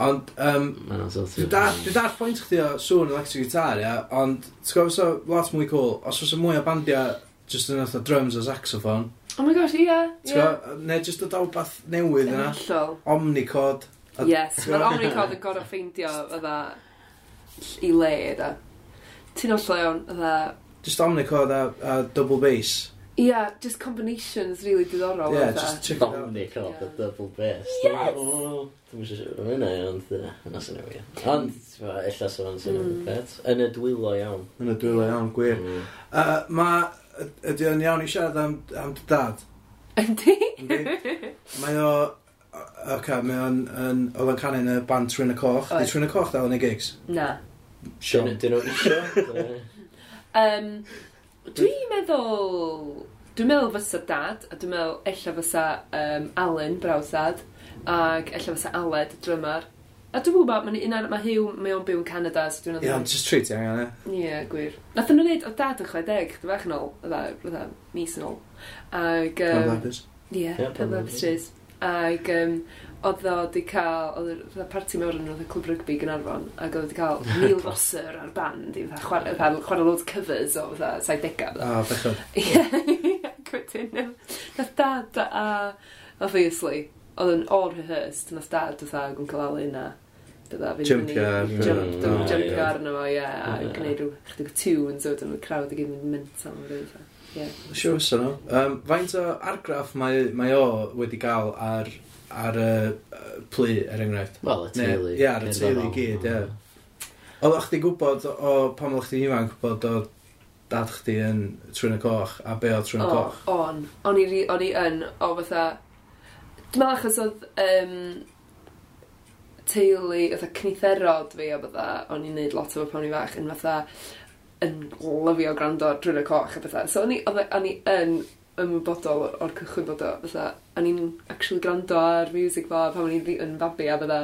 Ond, um, dwi'n dar pwynt chdi o sŵn electric guitar, ia, ond, ti'n gwybod, so, lot mwy cool, os oes mwy o bandiau just yn oedd drums a saxophone. Oh my gosh, ie, ie. Neu just o dawbath newydd yna. Omnicod. Yes, mae'r Omnicod yn gorau ffeindio, fydda, i le, da. Ti'n ollio iawn, fydda... Just Omnicod a, a double bass. Ie, yeah, just combinations really diddorol. Yeah, just check it out. Dominic off the double bass. Yes! Dwi'n siŵr siŵr hynna, ond yna sy'n newid. Ond, illa sy'n fan sy'n newid mm. pet. Yn y dwylo iawn. Yn y dwylo iawn, gwir. Mm. Uh, ma, ydy o'n iawn i siarad am, am dy dad? Yndi? Mae o, oce, mae o'n, Yn, oedd o'n canu yn y band Tryn y Coch. Di Tryn y Coch dal yn y gigs? Na. Sean, dyn nhw'n isio? Um, dwi meddwl... Dwi'n meddwl fysa dad, a dwi'n meddwl ella fysa um, Alan, brawsad, ac ella fysa Aled, drymar. A dwi'n gwybod, mae'n un ar, mae Hugh, mae o'n byw yn Canada, so dwi'n meddwl... Ie, ond just treat i angen, e? Ie, gwir. Nath nhw'n neud o dad yn 60, dwi'n fach yn ôl, ydda, mis yn ôl. Ac... Um, Pan Ie, Pan Ag, um, oedd o wedi cael, oedd y parti mewn yn oedd y clwb rygbi gan arfon, ac oedd wedi cael Neil Rosser ar band i chwarae chwarae loads covers o fatha 70 O, bechod. Ie, gwydyn. Nath dad a, obviously, oedd yn all rehearsed, nath dad oedd ag yn cael alu yna. Jumpio arno fo, ie, a gwneud rhyw chydig o tunes oedd yn y crowd i gyd yn mental. Ie. Siwrs Um, Faint o argraff mae o wedi cael ar ar y uh, plu, er enghraifft. Wel, y teulu. Ie, ar y teulu i gyd, ie. Oedd o'ch di gwybod, o pam o'ch di ifanc, bod o dad chdi yn trwy'n y coch, a be oedd trwy'n y coch? O, on. O'n i, on i yn, o fatha... Dwi'n meddwl achos oedd um, teulu, fatha cnitherod fi, o fatha, o'n i'n neud lot o fo pan o'n i fach, yn fatha yn lyfio gwrando ar y coch a bethau. So o'n i, e, o'n i yn ymwybodol o'r cychwyn bod o, fatha, a ni'n actually gwrando ar music fo, pan o'n i yn fabi a fydda.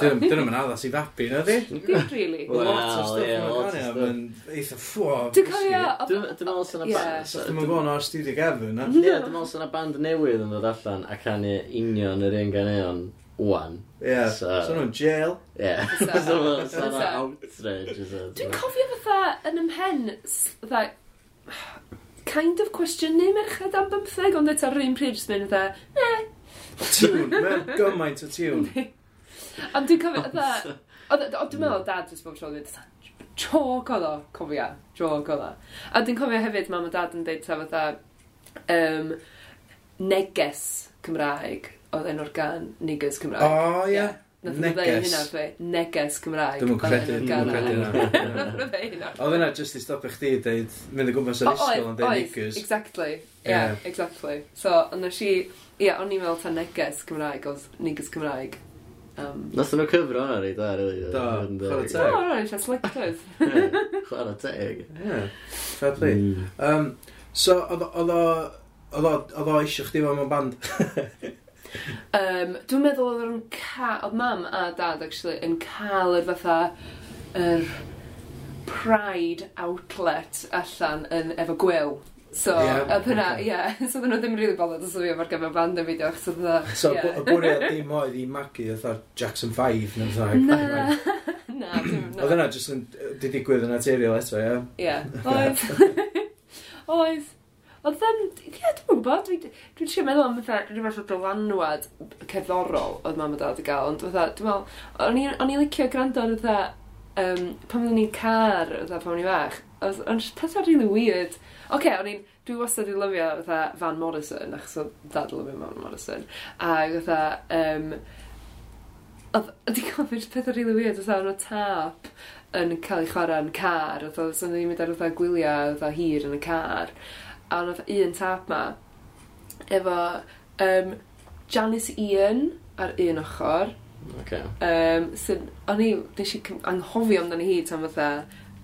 Dyn nhw'n addas i fabi, na di? Dyn really. Lot o stuff yn eitha ffwa. Dwi'n cofio... Dwi'n meddwl sy'n band... Dwi'n meddwl bod o'r studio gefn, na? Ie, dwi'n meddwl sy'n band newydd yn dod allan a canu union yr un ganeuon wan. Ie, so nhw'n jail. Ie, so nhw'n outrage. Dwi'n cofio fatha yn ymhen, fatha kind of cwestiynu merched am bymtheg, ond eto rhywun pryd jyst mynd dda, ne. Eh. Tiwn, mae'n gymaint o tiwn. Ond dwi'n cofio, dda, ond e, dwi'n meddwl dad jyst bob tro dweud, joc oedd o, cofio, joc oedd o. A dwi'n cofio hefyd, mam a dad yn dweud, ta fatha, um, neges Cymraeg, oedd enw'r gan niggers Cymraeg. O, oh, ie. Yeah. yeah. Nath nhw ddau hynna fe, neges Cymraeg. Dwi'n mwyn credu, dwi'n mwyn credu hynna. Oedd yna just i stopio chdi i dweud, mynd y gwmpas yr ysgol yn dweud neges. Exactly, yeah, yeah. exactly. So, ond nes i, ia, o'n i'n meddwl ta neges Cymraeg, oedd neges Cymraeg. Um, Nath nhw cyfro hwnna rei da, rili. Do, chwarae teg. Do, rhaid eisiau selectors. Chwarae teg. Ie, fair play. Mm. Um, so, oedd o, oedd o eisiau chdi fo'n band? Um, Dwi'n meddwl oedd yn cael, oedd mam a dad actually yn cael yr fatha, yr pride outlet allan yn efo gwyl. So, yeah, oedd hynna, ie. Yeah. So, oedden nhw ddim rili bothered os oedd fi ar gyfer band y fideo, achos oedd hynna... So, yeah. y bwriad dim oedd i magu, oedd Jackson 5, neu oedd Na, na, dim, na. Oedd hynna jyst yn digwydd yn naturiol eto, ie? Ie, oedd. Oedd. Oedd ddim... Ie, dwi'n gwybod. Dwi'n dwi siarad meddwl am fatha rhywbeth o dylanwad cerddorol oedd mam a dad i gael. Ond fatha, dwi'n meddwl, o'n i licio gwrando ar fatha... Um, pan oeddwn ni'n car, fatha pan o'n i fach. Ond pethau really weird. Oce, okay, o'n i'n... Dwi wastad i lyfio fatha Van Morrison, achos oedd dad lyfio Van Morrison. A fatha... Um, Oedd, ydy cofio'r pethau really weird, oedd o'n o tap yn cael ei chwarae yn car, oedd oedd ddim yn mynd ar oedd gwyliau oedd hir yn y car a oedd un tap ma efo um, Janice Ian ar un ochr okay. um, sy'n, o'n i, nes i anghofio amdano hi tan fatha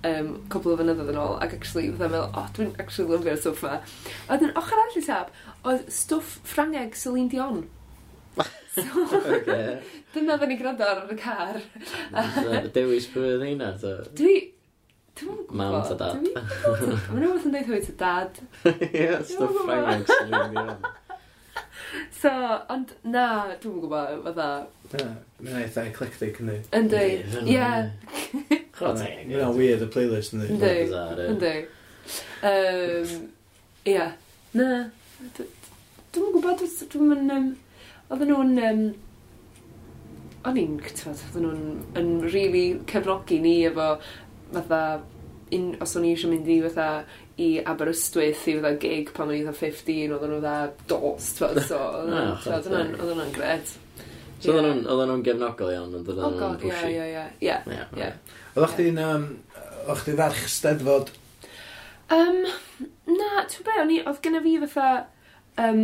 um, cwbl o fynyddoedd yn ôl ac actually fatha meddwl, oh, dwi'n actually lyfio'r stwff ma a wedyn ochr arall i tap oedd stwff Ffrangeg Celine Dion So, okay. dyna dda ni gwrando ar y car. Dewis pwy oedd hynna, to? Dwi, Dwi'n gwybod. Mam ta dad. Mae'n rhywbeth yn dweud hwy ta dad. Ie, stuff Franks. So, ond na, dwi'n gwybod, fatha... Mae'n eitha eclectic yn dweud. Yn dweud, ie. Mae'n weird y playlist yn dweud. Yn dweud. Ie. Na. Dwi'n gwybod, dwi'n mynd... Oedden nhw'n o'n i'n, ti'n oedden nhw'n yn really cefnogi ni efo fatha un, os o'n i eisiau mynd i fatha i Aberystwyth i fatha gig pan o'n i fatha 15 oedden nhw fatha dos twyd so ah, oedden nhw'n gred So oedden nhw'n gefnogol iawn ond oedden oh nhw'n pushy Ie, ie, ie ie. Oedden chdi'n O'ch chdi ferch steddfod? Um, na, ti'n be, o'n i, oedd gyda fi fatha um,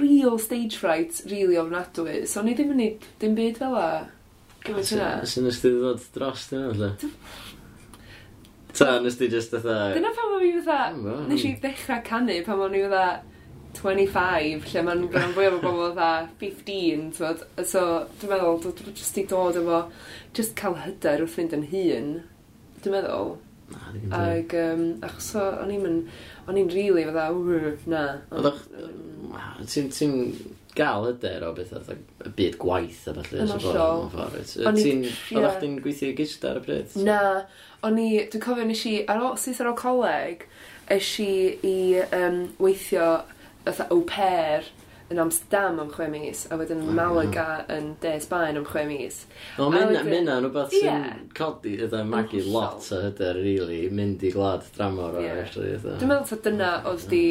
real stage fright, really ofnadwy, so o'n i ddim yn neud dim byd fel a. Gymaint hynna. Sy'n ysdi ddod dros dyna, lle? Ta, nes ti just fatha... Dyna pan o'n i fatha... Nes i ddechrau canu pan o'n i fatha 25, lle mae'n gran fwy o bobl fatha 15, twod. So, dwi'n meddwl, dwi'n just i dod efo, just cael hyder wrth fynd yn hun, dwi'n meddwl. Ag, um, achos so, o'n i'n mynd, o'n i'n rili fatha, na. Ti'n, ti'n gael hyder o beth oedd y byd gwaith a falle. Yn ollol. O'n i'n... Oeddach chdi'n gweithio gysd ar y bryd? Na, o'n i, dwi'n cofio nes i, ar ôl, syth ar ôl coleg, es i i um, weithio fatha au pair yn Amsterdam am chwe mis, a wedyn yn Malaga yn De Sbaen am chwe mis. Wel, mynd wedyn... yna rhywbeth sy'n yeah. codi, ydw i'n magu lot o hyder, really, mynd i glad dramor yeah. o, actually. Dwi'n meddwl ta dyna oedd di,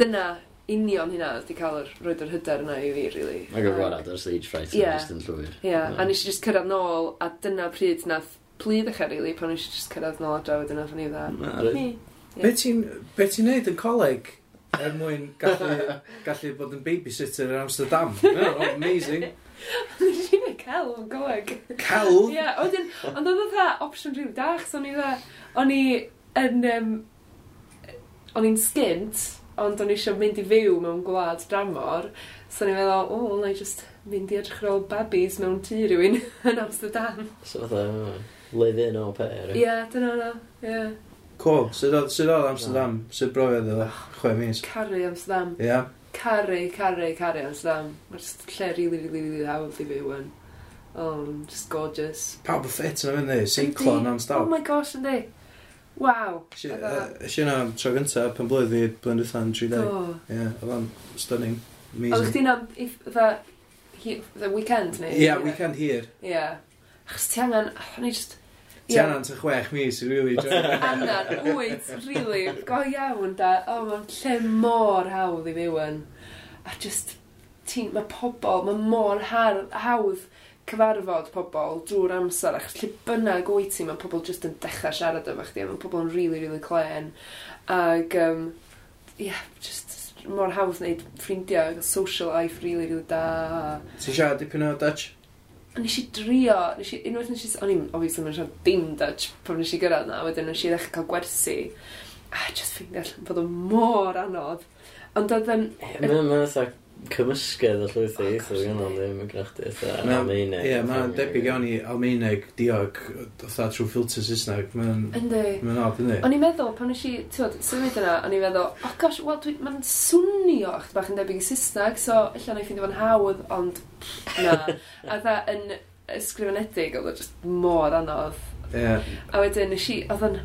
dyna union hynna oedd di cael yr roed yr hyder yna i fi, really. Ac o'r rhan ar stage fright, yeah. just yn llwyr. Ie, yeah. a nes i just cyrraedd nôl, a dyna pryd nath plyd eich e, rili, pan eisiau just cyrraedd nôl adra wedyn oedd ni dda. Be ti'n ti neud yn coleg er mwyn gallu, gallu bod yn babysitter yn Amsterdam? Oh, amazing. Nes i'n cael yn goleg. Cael? Ie, yeah, wedyn, ond oedd oedd opsiwn rhyw dach, so o'n i dda, o'n i yn, um, o'n i'n sgint, ond o'n i eisiau mynd i fyw mewn gwlad dramor, so o'n i'n meddwl, o, oh, na i just mynd i edrych ar ôl babis mewn tŷ rhywun yn Amsterdam. So fatha, live in o pair. Ie, dyna na, ie. Cool. Sut oedd sut oedd Amsterdam? No. Sut brofiad oedd? Oh, Chwe mis. Caru Amsterdam. Ie. Yeah. Caru, caru, caru Amsterdam. Mae'n just lle rili, rili, rili hawdd i fyw yn. Oh, just gorgeous. Pawb y ffit yna fynd i, Seiclon non-stop. Oh my gosh, yndi. Waw. Ys yna tro gynta, pan blwydd fi, blwyddyn dwi'n 30. Do. Ie, oedd o'n stunning. Amazing. Oedd chdi'n am, the, the weekend neu? Ie, yeah, weekend here. Ie. Yeah. Achos ti angen, o'n i just, Ti anna'n anant chwech mis, i really joio. Anan, wyt, really, go iawn da. O, oh, mae'n lle mor hawdd i fyw yn. A just, ti, mae pobl, mae mor har, hawdd cyfarfod pobl drwy'r amser, ac lle bynnag wyt ti, mae pobl just yn dechrau siarad efo chdi, mae pobl yn really, really clen. Ac, um, yeah, just mor hawdd wneud ffrindiau, social life really, really da. Ti'n siarad dipyn o Dutch? A nes i drio, nes i, unwaith nes i, o'n i'n, obviously, mae'n siarad dim Dutch pan nes i gyrraedd na, wedyn nes i ddechrau cael gwersi. A just ffeindio allan bod o mor anodd. Ond oedd... yn... Mae'n ma, ma, cymysgedd o llwyth o eithaf gynnu ddim yn grachdi eitha Almeineg. Ie, mae'n debyg iawn i Almeineg diog eitha trwy filter Saesneg. Mae'n Yndi Mae'n odd, ynddi? O'n i'n meddwl, pan nes i, ti'n symud yna, o'n i'n meddwl, oh gosh, wel, mae'n swnio eich bach yn debyg i Saesneg, so illa na i ffeindio fo'n hawdd, ond na. A dda yn ysgrifenedig, oedd o just mor anodd. Ie. A wedyn nes i, oedd yn,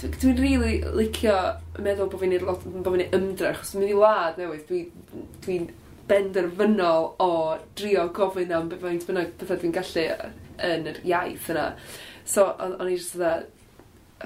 Dwi'n dwi rili really licio meddwl bod fi'n lot, bod fi'n ymdrech, os mynd i wlad newydd, dwi'n dwi, benderfynol o drio gofyn am beth faint bynnag bethau dwi'n gallu yn yr iaith yna. So, o'n i just dda,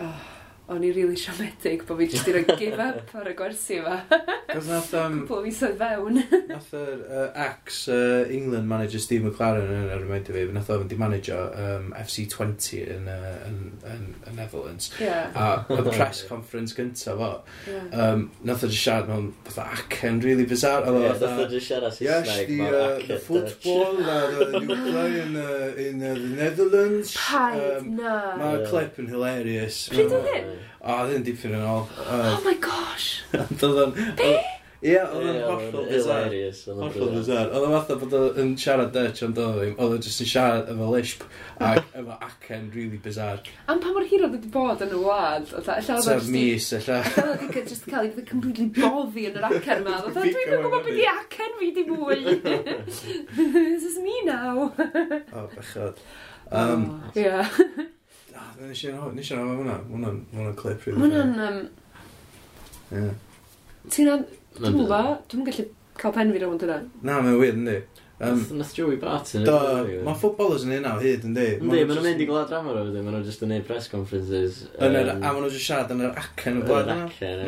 oh, o'n i really siomedig bod fi jyst i roi give up ar y gwersi yma. Cos nath... Um, Cwpl o fisoedd fewn. nath yr uh, ex uh, England manager Steve McLaren yn yr ymwneud fi, nath o'n di manager um, FC20 yn, uh, yn, yn, yn Netherlands. Yeah. A y press conference gyntaf fo, yeah. um, nath o'n siarad mewn fatha acen really bizarre. Yeah, nath o'n siarad Saesneg mewn acen. Yes, the uh, football that uh, the play in, uh, in uh, the Netherlands. Paid, um, na. Mae'r clip yn hilarious. Pryd oedd hyn? oedd ddim dipyn yn ôl. Oh my gosh! Be? Ie, oedd yn hollol bizar. Hollol bizar. Oedd yn fatha bod yn siarad Dutch ond oedd ddim. Oedd yn just yn siarad efo lisp ac efo acen really bizar. Am pa mor hir oedd wedi bod yn y wlad? Sa'r mis, ella. Oedd wedi just cael ei completely boddi yn yr acen ma. Oedd dwi'n gwybod beth i acen fi di mwy. This is me now. O, bechod. Um, oh, yeah. Nes i hwn, nes i'n hwn hwnna. Hwnna'n hwnna'n clip rhywbeth. Hwnna'n... Um... Ie. Ti'n an... Dwi'n gwybod, dwi'n gallu cael pen fi rownd yna. Na, mae'n wir, yndi. Um, Nath Joey Barton Do, mae footballers yn hynna o hyd, yndi? Yndi, maen nhw'n mynd i gwlad drama o fydyn, maen nhw'n just yn neud press conferences. Um, yr, a maen nhw'n just siarad yn yr acen o gwlad yna.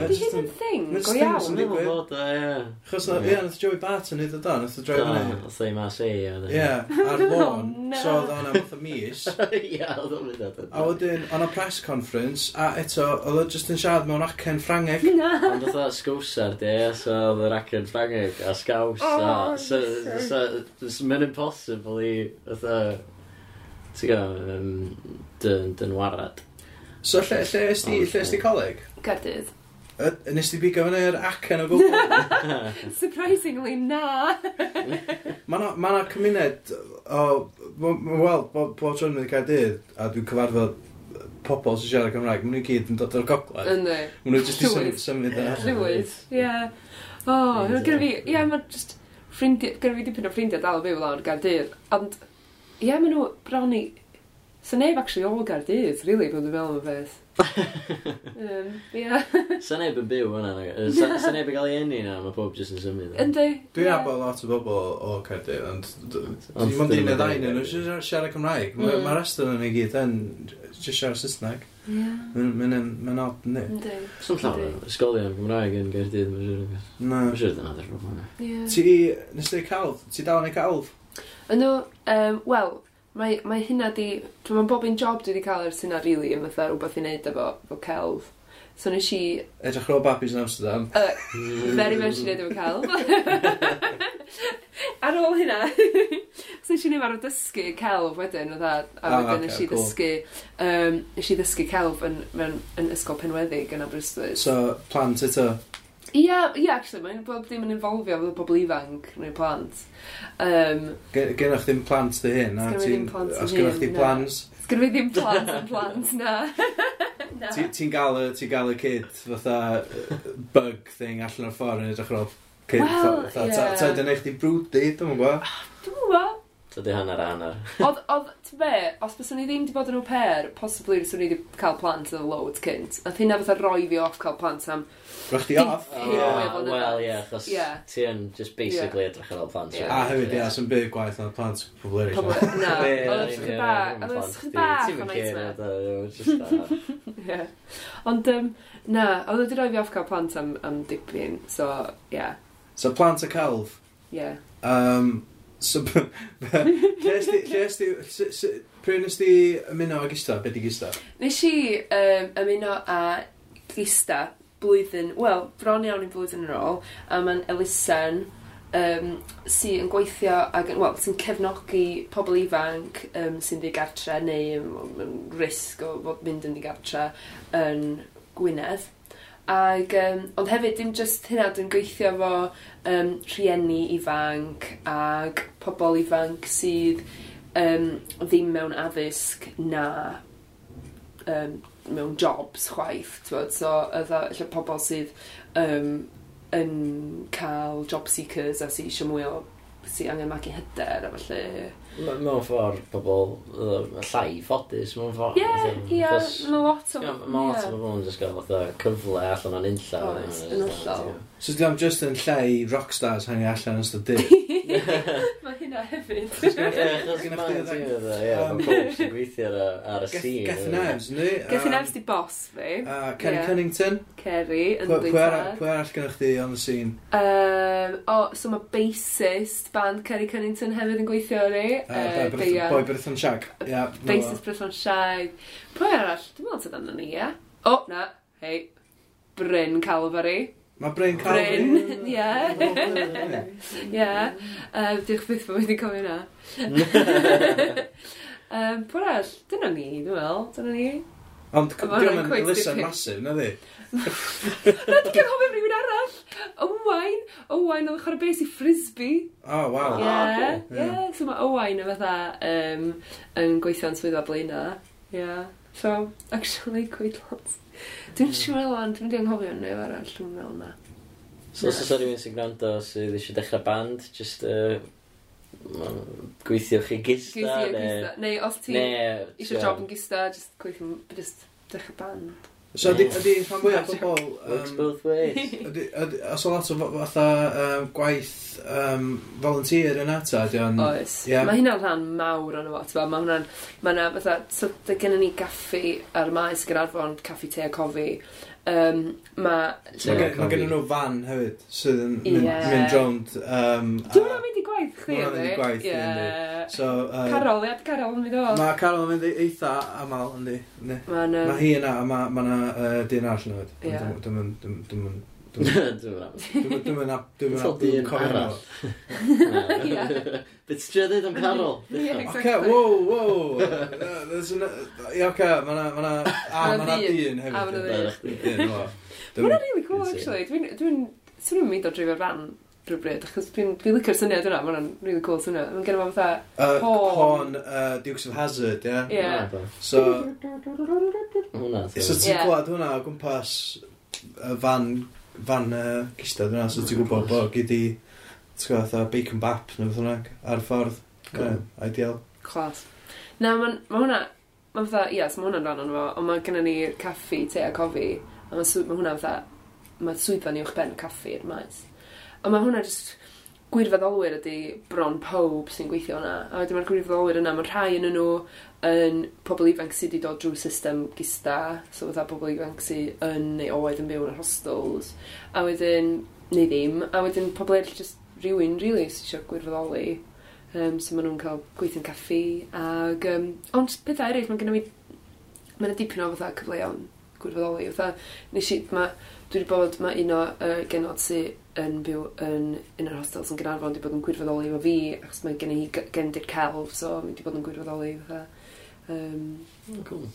Ydi hyn yn thing, go iawn. Mae'n bod o, ie. Chos, ie, nath Joey Barton hyd o do, nath o droi fyny. Nath o'i mas e, ie. Ar oh, lôn, so oedd o'n am y mis. Ie, oedd o'n mynd o. A wedyn, o'n a press conference, a eto, oedd o just yn siarad mewn acen ffrangeg. Ond oedd o sgwsar, ie, so oedd o'r acen ffrangeg, a sgaws, oh, a mae'n impossible i, fatha, ti'n gael, um, dyn, dyn warad. So lle, lle ysdi, lle ysdi coleg? Cardydd. Y- Nes ti bigo fyny fyny'r acen o gwbl? Surprisingly, na. Mae na, ma na cymuned o... Wel, weld bod tron tron yn Caerdydd, a dwi'n cyfarfod pobl sy'n siarad Cymraeg, maen nhw'n gyd yn dod o'r gogledd. Ynddi. Maen nhw jyst i Llwyth. symud e. yna. Llywyd, ie. O, gyda fi, ie, mae just ffrindiau, gyda fi dipyn o ffrindiau dal o byw lawr Gardydd, ond ie, maen nhw bron i... So neb actually o Gardydd, really, bod yn fel yn beth. um, yeah. so neb yn byw hwnna, so, so neb yn cael ei enni na, mae pob jyst yn symud. Yndi. Dwi'n yeah. abo lot o bobl o Caerdydd, ond dim ond un neu ddau nhw, nhw siarad Cymraeg. Mae'r mm. rest o'n nhw gyd yn just siarad Saesneg. Ie. Mae'n mae'n od, ynddi? Yndi. Swn llawn o ysgolion Gymraeg yn Gaerdydd, mae'n siŵr. Na. Mae'n siŵr dyna ddech chi'n Ie. Ti, nes ti cawdd? Ti dal yn ei cawdd? Yn um, wel, mae, mae hynna di... Dwi'n meddwl bob un job dwi wedi cael ers hynna, really, yn fatha rhywbeth i wneud efo, efo celf. So nes i... Edrych ar babis yn Amsterdam. Uh, very much i wneud efo celf. ar ôl hynna, so nes i ddim ar o dysgu celf wedyn, oedd a, a oh, wedyn nes i cool. ddysgu, um, nes i ddysgu celf yn, yn, yn ysgol penweddig yn Aberystwyth. So, plant eto? Ie, yeah, yeah, actually, mae'n bob ddim yn involfio fod bobl ifanc neu plant. Um, Gennych ddim plant dy hyn? Sgynna fi ddim plant yn. Os gennych chi plans? Sgynna fi ddim plant yn plant, na. Ti'n gael, y ti gael y kid fatha bug thing allan o'r ffordd yn edrych ar ôl kid? Wel, ie. Ta dyn eich di brwdi, dwi'n gwybod? Ah, dwi'n gwybod. So di hanner a hanner. Oedd, oedd, ti be, os byswn ni ddim di bod yn au-pair, possibly byswn ni wedi cael plant yn loads cynt. Nath hynna fatha roi fi off cael plant am... Rwych di off? Oh, Wel, ie, achos ti yn just basically edrych ar ôl plant. A hefyd, ie, sy'n byd gwaith na plant pobl eraill. Na, oedd chdi bach, oedd chdi bach o'n eitna. Ond, na, oedd wedi roi fi off cael plant am am dipyn, so, ie. So plant a calf? Ie. Um, So, lle ysdi, pryn nes di ymuno a Gista? Be di Gista? Nes i um, ymuno a Gista blwyddyn, wel, bron iawn i blwyddyn yn ôl, a mae'n Elusen um, sy'n gweithio ac well, sy'n cefnogi pobl ifanc um, sy'n ddigartre neu um, um, risg o fod mynd yn ddigartre yn Gwynedd. Ag, um, ond hefyd, dim just hynna, dwi'n gweithio fo um, rhieni ifanc ag pobl ifanc sydd um, ddim mewn addysg na um, mewn jobs chwaith, Twod. so ydda lle pobl sydd um, yn cael job seekers a sydd eisiau mwy o sydd angen magu hyder a felly. Mewn ffordd, pobl llai ffodus, mewn ffordd. Ie, ie, mae lot o... Mae lot o bobl yn just gael cyfle allan o'n unlla. Oes, yn allol. So di am just yn lle i rockstars hangi allan yn ystod dyr. Mae hynna hefyd. gweithio ar y scene. Gethin Evans, ni. Gethin um, Evans di boss fi. A Kerry Cunnington. Kerry, yn dwi'n dweud. Pwy arall gennych chi on the scene? Um, o, so mae bassist band Kerry Cunnington hefyd yn gweithio ar e. ei. Uh, boi Brython Shag. Yeah, bassist Brython Shag. Pwy arall? Dwi'n meddwl sydd arno ni, ie? O, na, hei. Bryn Calvary. Mae Bryn Calvin. Bryn, ie. Ie. Diolch byth bod wedi cofio na. um, Pwy Pwrall, dyna ni, dwi'n meddwl. Dyna ni. Ond diolch yn lysen masif, na di? Na di cael cofio rhywun arall. Owain. Owain oedd chwarae bes i frisbee. Oh, wow. Ie. Ie. So mae Owain yn fatha um, yn gweithio'n swyddfa blaenau. Ie. Yeah. So, actually, quite lots. Dwi'n siŵr lan, dwi'n dwi'n anghofio yn neu arall, dwi'n meddwl na. So, os oes rhywun sy'n gwrando sydd eisiau dechrau band, just uh, gweithio chi gista. Gweithio gista. Neu os ti eisiau job yn gista, just gweithio, just dechrau band. So ydy, ydy rhan fwyaf pobl... Works both ways. Ydy, ydy, os o lot o fatha um, gwaith um, volunteer yna ta, ydy o'n... Oes. Yeah. Mae hynna'n rhan mawr o'n efo, mae hwnna'n... Mae yna fatha, so dy gennym ni gaffi ar maes Gynarfon, caffi te a cofi, Um, mae... Mae gen nhw fan hefyd, sydd yn mynd mynd rownd. Um, Dwi'n mynd mynd i gwaith chdi, ydy? Dwi'n mynd i gwaith, ydy. So, uh, Carol, ia, Carol yn mynd o. Mae Carol yn mynd e- eitha aml, ydy. Mae hi yna, mae ma yna uh, dyn arall yn hefyd. Dwi'n mynd Dwi'n mynd Dwi'n mynd arall. Be ti'n trio dweud am Carol? Oce, wow, wow. Ie, oce, mae'na... A, mae'na dyn hefyd. Mae'n really cool, actually. Dwi'n... Swn i'n mynd o drifio'r fan rhywbryd, achos dwi'n dwi licio'r syniad yna, mae'n really cool syniad. Mae'n gen i fatha horn. Horn, uh, Dukes of Hazzard, ie? Yeah? Ie. Yeah. So... So ti'n gwlad hwnna o gwmpas y fan fan uh, gistad yna, so ti'n gwybod bod gyd i, ti'n gwybod, fatha bacon bap neu beth hwnna ar y ffordd, cool. uh, ideal. Clas. Na, mae ma hwnna, mae fatha, ie, yes, mae hwnna'n rhan o'n fo, ond mae gennym ni caffi, te a cofi, a mae ma hwnna fatha, mae swyddfa ni uwch ben caffi i'r maes. Ond mae hwnna just, gwirfoddolwyr ydy bron pob sy'n gweithio yna. A wedyn mae'r gwirfoddolwyr yna, mae'n rhai yn nhw yn pobl ifanc sydd wedi dod drwy system gista, so fatha pobl ifanc sydd yn neu oedd yn byw yn y hostels, a wedyn, neu ddim, a wedyn pobl eraill just rhywun, really, sydd eisiau gwirfoddoli. Um, so maen nhw'n cael gweithio'n caffi, ag, Um, ond pethau eraill, mae'n gynnu mi... Mae'n dipyn o fatha cyfleon gwirfoddoli. Fatha, nes i... Ma, dwi wedi bod, mae un o uh, genod sydd yn byw yn un o'r hostels yn Gynarfon wedi bod yn gwirfoddoli efo fi achos mae gen i gendir celf so mi wedi bod yn gwirfoddoli fatha um, oh, cool.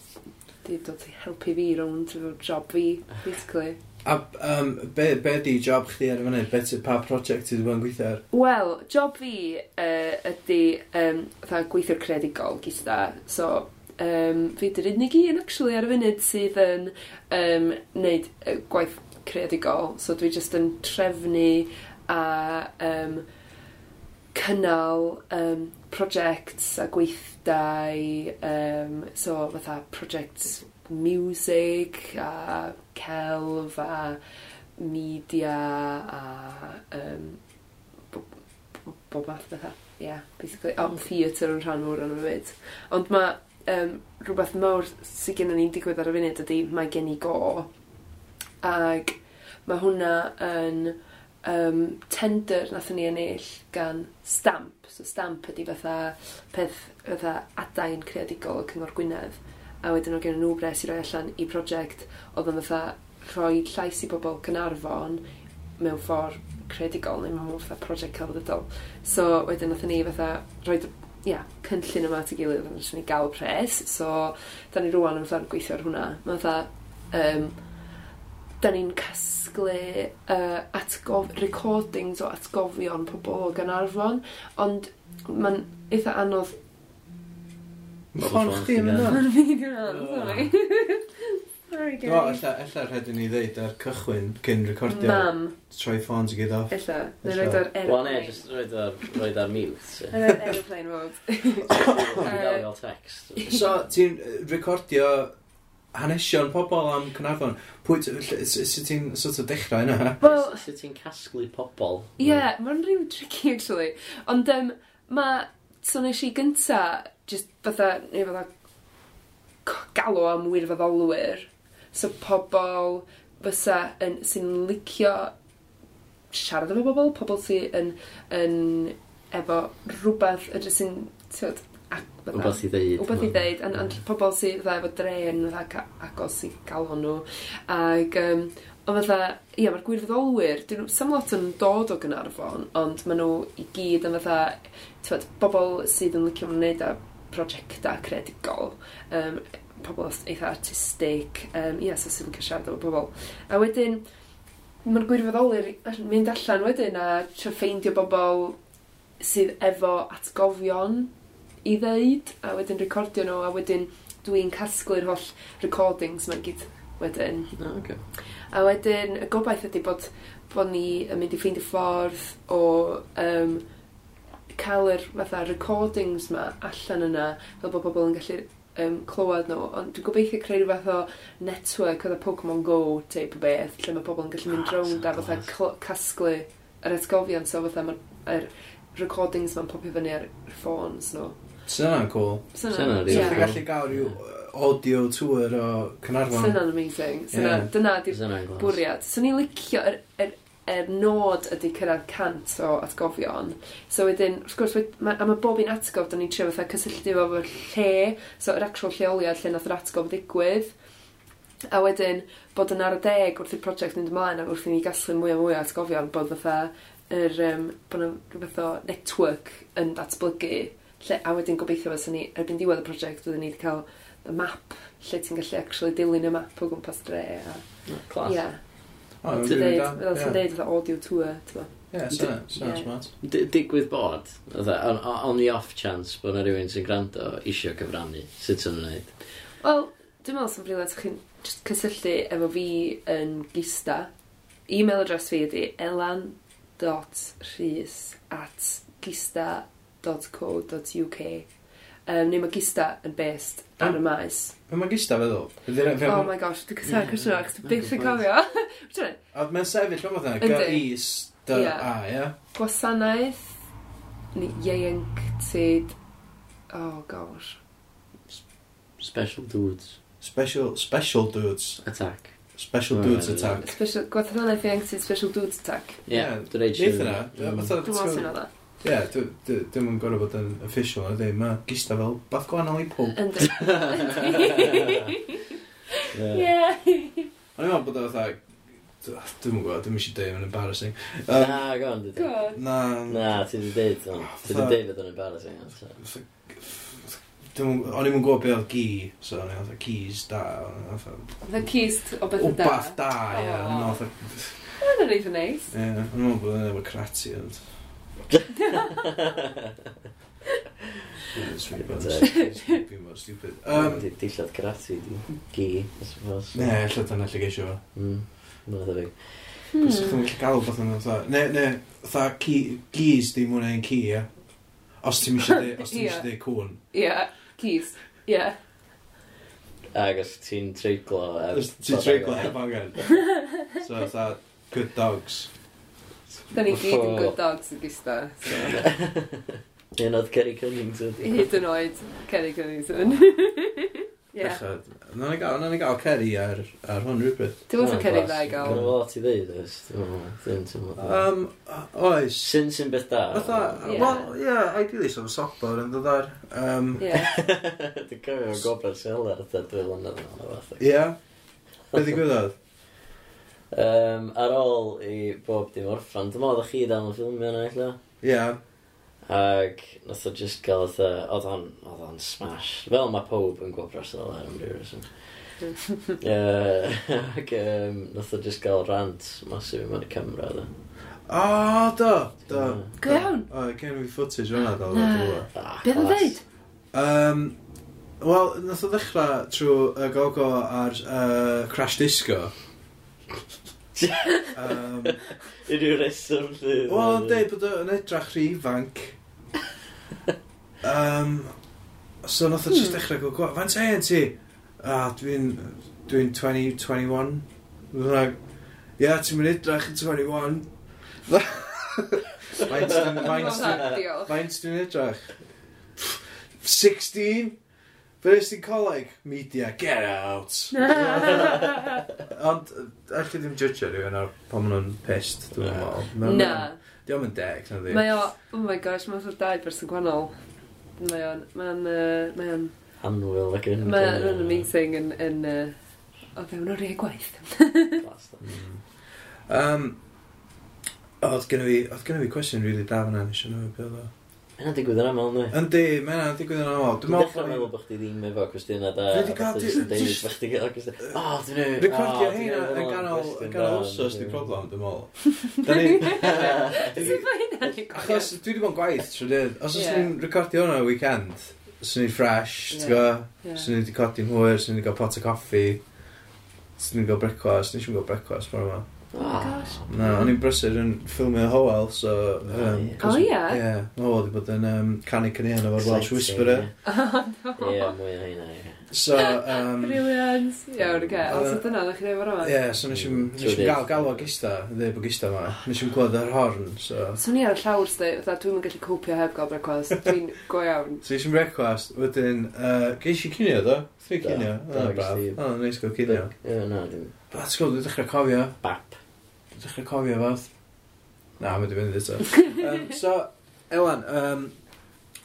di dod i helpu fi rownd efo job fi basically A um, be, be di job chdi ar y fyny? Be ti, pa prosiect ti wedi bod yn gweithio ar? Wel, job fi uh, ydy um, gweithio'r creadigol gyda. So, um, fi dy'r unig un actually ar y funud sydd yn um, neud uh, gwaith creadigol. So dwi jyst yn trefnu a um, cynnal um, projects a gweithdau, um, so fatha projects music a celf a media a um, bob math fatha. Yeah, basically. on mm. theatr yn rhan mwyr o'n fyd. Ond mae um, rhywbeth mawr sydd gen ni'n digwydd ar y funud ydy mae gen i go Ag mae hwnna yn um, tender nath ni ennill gan stamp. So stamp ydy fatha peth fatha adain creadigol y Cyngor Gwynedd. A wedyn nhw gen nhw bres i roi allan i prosiect oedd yn fatha rhoi llais i bobl Cynarfon mewn ffordd creadigol neu mewn fatha prosiect celfyddydol. So wedyn nath ni fatha rhoi ia, cynllun yma at ei gilydd yn ni gael pres. So, da ni rwan yn ffordd gweithio ar hwnna. Mae fatha, um, da ni'n casglu uh, atgof, recordings o atgofion pobl o Ganarfon, ond mae'n eitha anodd Ffordd chdi yn mynd fi sorry. Sorry, guys. Ella, ella rhaid i ni ddeud ar cychwyn cyn recordio. Mam. Troi ffons i gyd off. Ella. Neu roed ar aeroplane. Wel, ne, just roed ar, roed ar mute. Roed aeroplane mode. Dwi'n gael text. So, ti'n recordio hanesion pobl am Cynarfon, pwy, sut ti'n sort of dechrau yna? Wel... Sut ti'n casglu pobl? Ie, yeah, mae'n rhyw tricky, actually. Ond um, mae, so nes i gynta, just fatha, neu fatha, galw am wirfoddolwyr. So pobl fysa yn, sy'n licio siarad efo bobl, pobl sy'n yn, yn, efo rhywbeth ydych sy'n, Wbeth i ddeud. Wbeth i ddeud, ond an, pobl sydd fydda efo dren fydda agos i gael hwnnw. Ac, um, ond fatha, ia, mae'r gwirfoddolwyr, dyn nhw, sam lot yn dod o Gynarfon, ond maen nhw i gyd yn fatha, tywed, bobl sydd yn licio wneud â prosiectau credigol. Um, pobl eitha artistig, um, ia, so sydd yn cysiarad efo bobl. A wedyn, mae'r gwirfoddolwyr mynd allan wedyn a trio ffeindio bobl sydd efo atgofion i ddeud, a wedyn recordio nhw, a wedyn dwi'n casglu'r holl recordings mae'n gyd wedyn. Oh, okay. A wedyn, y gobaith ydy bod, bod ni yn mynd i ffeindio ffordd o um, cael yr fatha recordings ma allan yna, fel bod pobl yn gallu um, clywed nhw, ond dwi'n gobeithio creu fath o network oedd y Pokemon Go type o beth, lle mae pobl yn gallu mynd ah, rownd a fatha casglu yr atgofion, so fatha mae'r recordings ma'n popio fyny ar ffôns nhw. No. Sy'n yna'n cool. Sy'n hynna'n rili. Sy'n gallu gael rhyw uh, audio tour o Cynarfon. Sy'n hynna'n amazing. Syna, yeah. Dyna di bwriad. Sy'n ni'n licio yr, yr, yr nod ydy cyrraedd cant o atgofion. So wedyn, wrth gwrs, ma, a mae bob un atgof, da ni'n trio fatha cysylltu efo lle, so yr actual lleoliad lle nath yr atgof ddigwydd. A wedyn, bod yn ar y deg wrth i'r prosiect mynd ymlaen a wrth i ni gasglu mwy a mwy o atgofion, bod fatha yr, um, bod yna rhywbeth o network yn datblygu Lle, a wedyn gobeithio fes ni, erbyn diwedd y prosiect, fyddwn ni wedi cael y map, lle ti'n gallu actually dilyn y map o gwmpas dre. A, Clas. Ie. Oh, ti'n deud, fel ti'n deud, audio tour, ti'n bo. Ie, sound smart. Digwydd bod, on the off chance bod yna rhywun sy'n gwrando isio cyfrannu, sut yn wneud? Wel, dwi'n meddwl sy'n briliant chi'n just cysylltu efo fi yn gista. E-mail address fi ydy elan.rhys at gista.com www.magista.co.uk um, neu Magista yn based ar y maes. Mae Magista feddwl? Oh my gosh, dwi'n cyta'r cwestiwn o'ch, dwi'n byth yn cofio. A mae'n sefyll o fatha, gyr-is, dy, a, ie? Gwasanaeth, neu ieuenctid, oh gosh. Special dudes. Special, special dudes. Attack. Special dudes right, attack. Special, gwaethaf yna ffeang ti special dudes attack. Ie, yeah, dwi'n reid siw. Neith yna. Mm. Dwi'n meddwl sy'n oedd Ie, dim yn gorau bod yn official o ddim, mae gista fel bath gwahanol i pob. Yndi. Ie. Ond i'n meddwl bod o fatha, dim yn gwybod, dim eisiau dweud, mae'n embarrassing. Um, Na, go on, dwi dweud. Na, mm. Na, ti wedi dweud hwn. Ti wedi dweud bod o'n embarrassing. so. dim- o'n i'n gwybod beth oedd gi, so o'n i'n fatha keys da. o'n i'n fatha- The keys o beth o da. Wbath da, ie. o'n i'n fatha- Mae'n rhaid yn neis. Ie, o'n i'n meddwl bod o'n efo crati, ond... It's really bad. It's really more stupid. Um, Dillad karate, gi, I suppose. Ne, lle hmm, dyna lle geisio fo. Mm, mae'n dda fi. Bys ydych gallu gael beth yna, tha. Ne, ne, tha, gis di mwyn ein ci, ia. Os ti'n eisiau dweud cwn. Ia, gis, ia. Ac os ti'n treiglo... Os ti'n treiglo heb angen. So, tha, good dogs. Da ni gyd yn good dogs yn gysta. Un oedd Kerry Cunnington. Hyd yn oed Kerry Cunnington. Yeah. Na ni gael, na ni gael Kerry ar, ar hwn rhywbeth. Dwi'n fawr Kerry dda i gael. Gwna lot i ddeud, oes? Dwi'n teimlo. Um, oes. Syn sy'n beth da. Fatha, well, yeah, ideally sef sobor yn dod ar. Um, yeah. Dwi'n cofio gober sy'n helar, dwi'n lynedd yn o'n fath. Ie. Beth i gwybod? Um, ar ôl i bob dim orffan, dwi'n meddwl oedd chi dal yn ffilmio yna eich Ie. Ac nath o just gael oedd oedd o'n, oedd o'n smash. Fel mae pob yn gweld Bresol ar ymrwyr. Ac um, nath o just gael rant masif i mewn i camera. Dda. O, oh, do, do. Go iawn. O, gen i footage o'na, dal o'r dŵr. Beth yn dweud? Um, Wel, nath o ddechrau trwy y gogo ar uh, Crash Disco um, Unrhyw reswm sydd... Wel, yn dweud bod yn edrach rhi ifanc. Um, so nath o just hmm. dechrau gwybod gwaith. Fa'n teien ti? A, dwi'n dwi 20, 21. Like, yeah, ti'n mynd edrach yn 21. Faint dwi'n edrach? 16? Fe nes ti'n coleg, media, get out. Ond, allai ddim judge rhywun ar pan maen nhw'n pissed, dwi'n meddwl. Na. Diolch yn deg, na ddi. Mae o, oh my gosh, mae'n sort dau person gwahanol. Mae o'n, mae'n, o'n... Anwyl ac yn... Mae o'n amazing yn, yn, o fewn o'r rei gwaith. um, oedd gen i, oedd gen i cwestiwn really da fan nes siarad o'r beth o. Mae'n digwydd yn aml, ne? Yndi, mae hynna'n digwydd yn aml. Dwi'n dechrau meddwl bod chdi ddim efo cwestiynau da. Dwi wedi cael... Dwi'n deud bod chdi gael cwestiynau. O, dwi'n ei... Recordio hynna yn ganol... Yn ganol osos di problem, dwi'n meddwl. Da ni... Sut mae hynna'n recordio? Achos dwi wedi bod yn gwaith trwy dydd. Os oes ni'n recordio hwnna y weekend, swn ni'n fresh, ti'n go? Swn ni wedi codi'n hwyr, swn ni wedi cael pot o coffi. Swn ni'n gael brecwast, nes i'n gael brecwast, ffordd yma. Oh, gosh. Na, o'n i'n brysur yn ffilmio Howell, so... Um, oh, ie? Ie, Howell wedi bod yn um, canu cynnion efo'r Welsh Whisperer. Oh, ie, mwy o ie. So, um... Brilliant. Iawn, oce. Uh, so dyna, ddech chi ddim ar yma? Ie, so nes i'n mm, gael galw gista, ddeu bod gista yma. Oh, nes i'n gweld yr horn, so... So ni ar y llawr, sdy, dwi'n gallu cwpio heb gael brecwast. Dwi'n go iawn. So nes i'n brecwast, wedyn... Uh, Geis i cynio, do? Thri cynio. O, braf. O, ah, neis gael cynio. Ie, na, dim... Ba, ti'n gwybod, dwi'n dechrau cofio. Bap Dechrau cofio fath. Na, mae wedi mynd eto. um, so, Elan, um,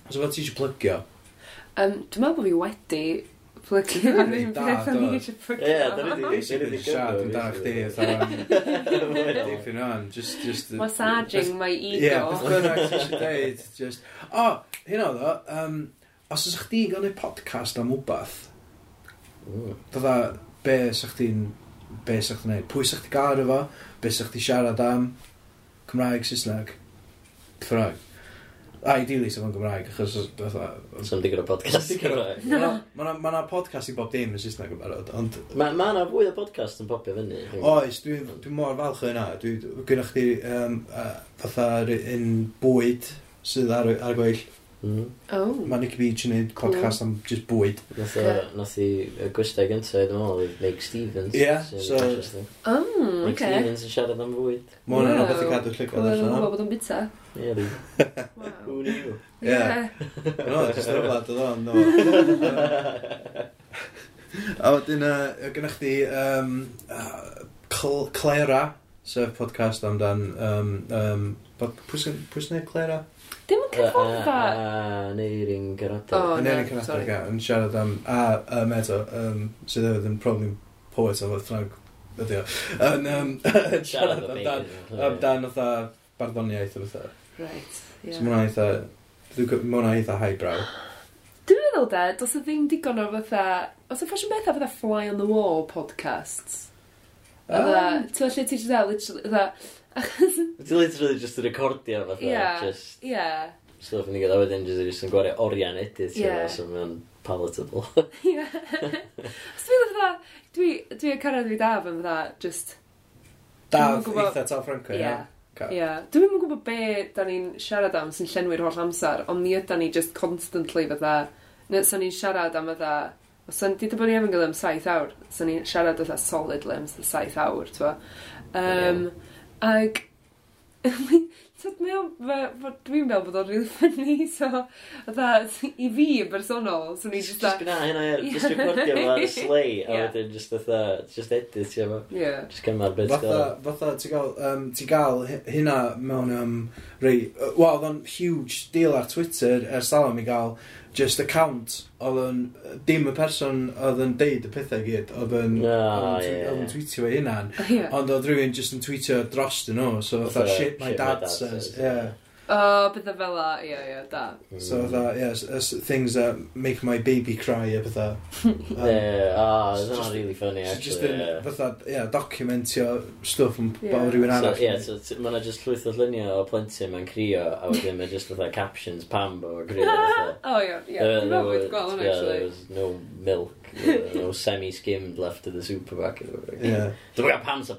so fod ti eisiau plygio? Um, dwi'n meddwl bod fi wedi plygio. Dwi'n meddwl bod i eisiau plygio. Ie, da ni wedi siarad yn da chdi. Dipyn o'n, just... just Massaging my ego. Ie, beth bynnag ti eisiau dweud. Just... O, oh, hyn oedd o, um, os ydych chdi gan podcast am wbath, dda, be sa'ch chdi'n... Be sa'ch chdi'n neud? Pwy sa'ch chdi gael efo? beth sa'ch ti siarad am Cymraeg, Saesneg, Cymraeg. A, ideally, sef yn Gymraeg, achos... Sam digon o podcast Gymraeg. Mae yna podcast i bob dim yn Saesneg yn barod, ond... Mae ma yna fwy o podcast yn popio fyny. Oes, dwi'n dwi mor falch yna. Dwi'n gynnwch chi um, fatha un bwyd sydd ar, ar gweill Mm. Oh. Mae Nicky Beach yn neud podcast am just bwyd. Nath o, nath i gwestiau gyntaf, dwi'n meddwl, i Meg Stevens. Ie, yeah, so... Oh, okay. Nick Stevens yn siarad am bwyd. Mae hwnna'n rhywbeth i cadw llygod allan. Mae'n gwybod bod o'n bita. Ie, di. Who knew? Ie. No, jyst ar y oedd o'n, no. A wedyn, gynnwch chi um, Clara, sef podcast amdan... Um, um, Pwy sy'n Clara? Dim yn cyfodda. Neirin Garoda. O, oh, Neirin Garoda, ga, yn siarad am... A, a meto, um, sydd hefyd yn problem poet o fath Ffrag, ydi o. Yn um, siarad amdan, amdan oedd barddoniaeth o fatha. Right, ie. So mae'n eitha, mae'n eitha highbrow. Dwi'n meddwl da, dos y e ddim digon o fatha, os y ffasiwn bethau fatha fly on the wall podcasts. Ydda, ti'n lle ti'n dda, literally, Ti literally just yn recordio fatha, yeah, just... Yeah. Stuff yn ei gyda wedyn, just just yn gwario orian edit, yeah. so mae'n palatable. Ie. Os dwi'n fatha, dwi, dwi dwi'n cyrraedd fi daf yn fatha, just... Daf, eitha tal Franco, ie. Ie. Dwi'n yn gwybod be da ni'n siarad am sy'n llenwi'r holl amser, ond ni yda ni just constantly fatha, neu sy'n ni'n siarad am fatha, os yna, di ni efo'n gyda am 7 awr, sy'n ni'n siarad fatha solid limbs saith awr, twa. Um, yeah. Ag, Tyd, mae o'n... Dwi'n meddwl bod o'n rili ffynnu, so... Dda, i fi yn bersonol, so ni just... Just gwna hynna, ie, just recordio fo ar y slei, a wedyn just dda, just edit, ie, fo. Ie. Just cymar beth gael. Fatha, ti gael, um, ti gael hynna mewn, um, rei... Wel, oedd o'n huge deal ar Twitter, ers dalwm i gael just account, oedd yn... Dim y person oedd yn deud y pethau gyd, oedd yn... Oedd yn tweetio ei hunan. Ond oedd rhywun just yn tweetio dros dyn nhw, so oedd shit my dad said. Yes, yeah. O, bydda fel la, ie, ie, da. So, fatha, yes, as things that make my baby cry, a bydda. Ie, ah, that's not really funny, actually. Just been, yeah. fatha, yeah, documentio stwff yn yeah. bawr rhywun arall. Ie, So, yeah, so, mae just llwyth o llunio o plentyn mae'n crio, a wedyn mae just fatha captions pam bo o grio. Oh, yeah, yeah, dwi'n meddwl gweld hwnna, actually. there was no milk, no semi-skimmed left of the supermarket. Yeah. Dwi'n meddwl pam sa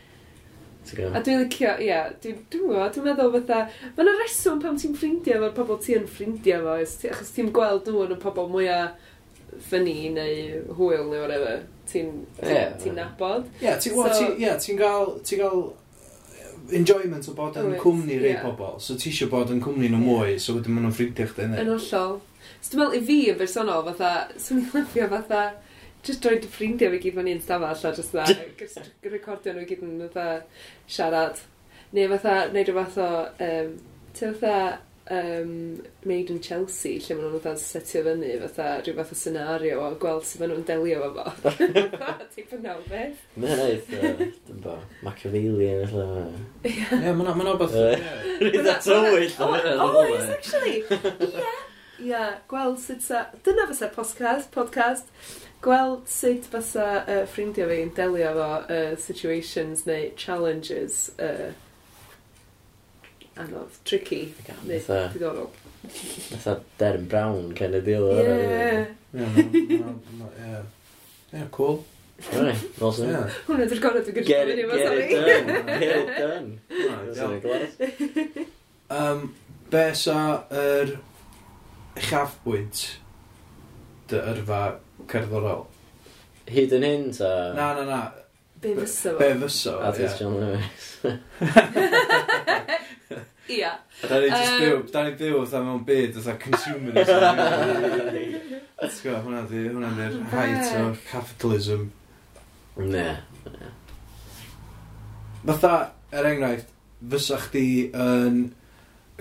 A dwi'n licio, ie, dwi'n dwi gwybod, dwi'n meddwl fatha, mae yna reswm pam ti'n ffrindiau efo'r pobl ti yn ffrindiau efo, ti, achos ti'n gweld nhw yn y pobl mwyaf ffynnu neu hwyl neu whatever, ti'n ti, yeah, ti nabod. Ie, ti'n so, ti, yeah, ti gael, ti gael enjoyment o bod yn cwmni rei yeah. pobl, so ti eisiau bod yn cwmni nhw mwy, so wedyn maen nhw'n ffrindiau chdi. Yn hollol. So dwi'n meddwl i fi yn bersonol, fatha, swn i'n lyfio fatha, just droed ffrindiau fi gyd fan i'n stafell a just dda, recordio nhw gyd yn fatha siarad. Neu fatha, neud o fath o, um, ti fatha, um, Made in Chelsea, lle maen nhw'n fatha setio fyny, fatha rhyw fath o senario, a gweld sut maen nhw'n delio fo fo. Ti'n bynnag beth? Mae'n eitha, dyn bo, Machiavellian, allan yma. Ie, mae'n o'r beth. Rydda tywyll. Oh, oh it is actually. Ie. Ia, gweld sut sa... Dyna fysa podcast, podcast. Gweld sut fysa uh, ffrindiau fi yn delio fo uh, situations neu challenges uh, anodd, tricky, neu Fatha- diddorol. Fytha Derm Brown, kind of deal. Ie. Yeah. Ie, ma- ma- ie. Ie, cool. Right, awesome. Ie. Hwna dwi'n gorau dwi'n Get it, gwybod get it sori. done. Get it done. Right, That's in a glass. Yym, Be sa yr chafbwynt dy yrfa cerddorol. Hyd yn hyn, ta? Na, na, na. Be fysa fo? Be fysa fo, Artist John Lewis. Ia. Da ni just byw, da ni byw fatha mewn byd, fatha consumerism. Ti'n gwybod, hwnna di, hwnna di'r height o capitalism. Ne. Fatha, er enghraifft, fysa chdi yn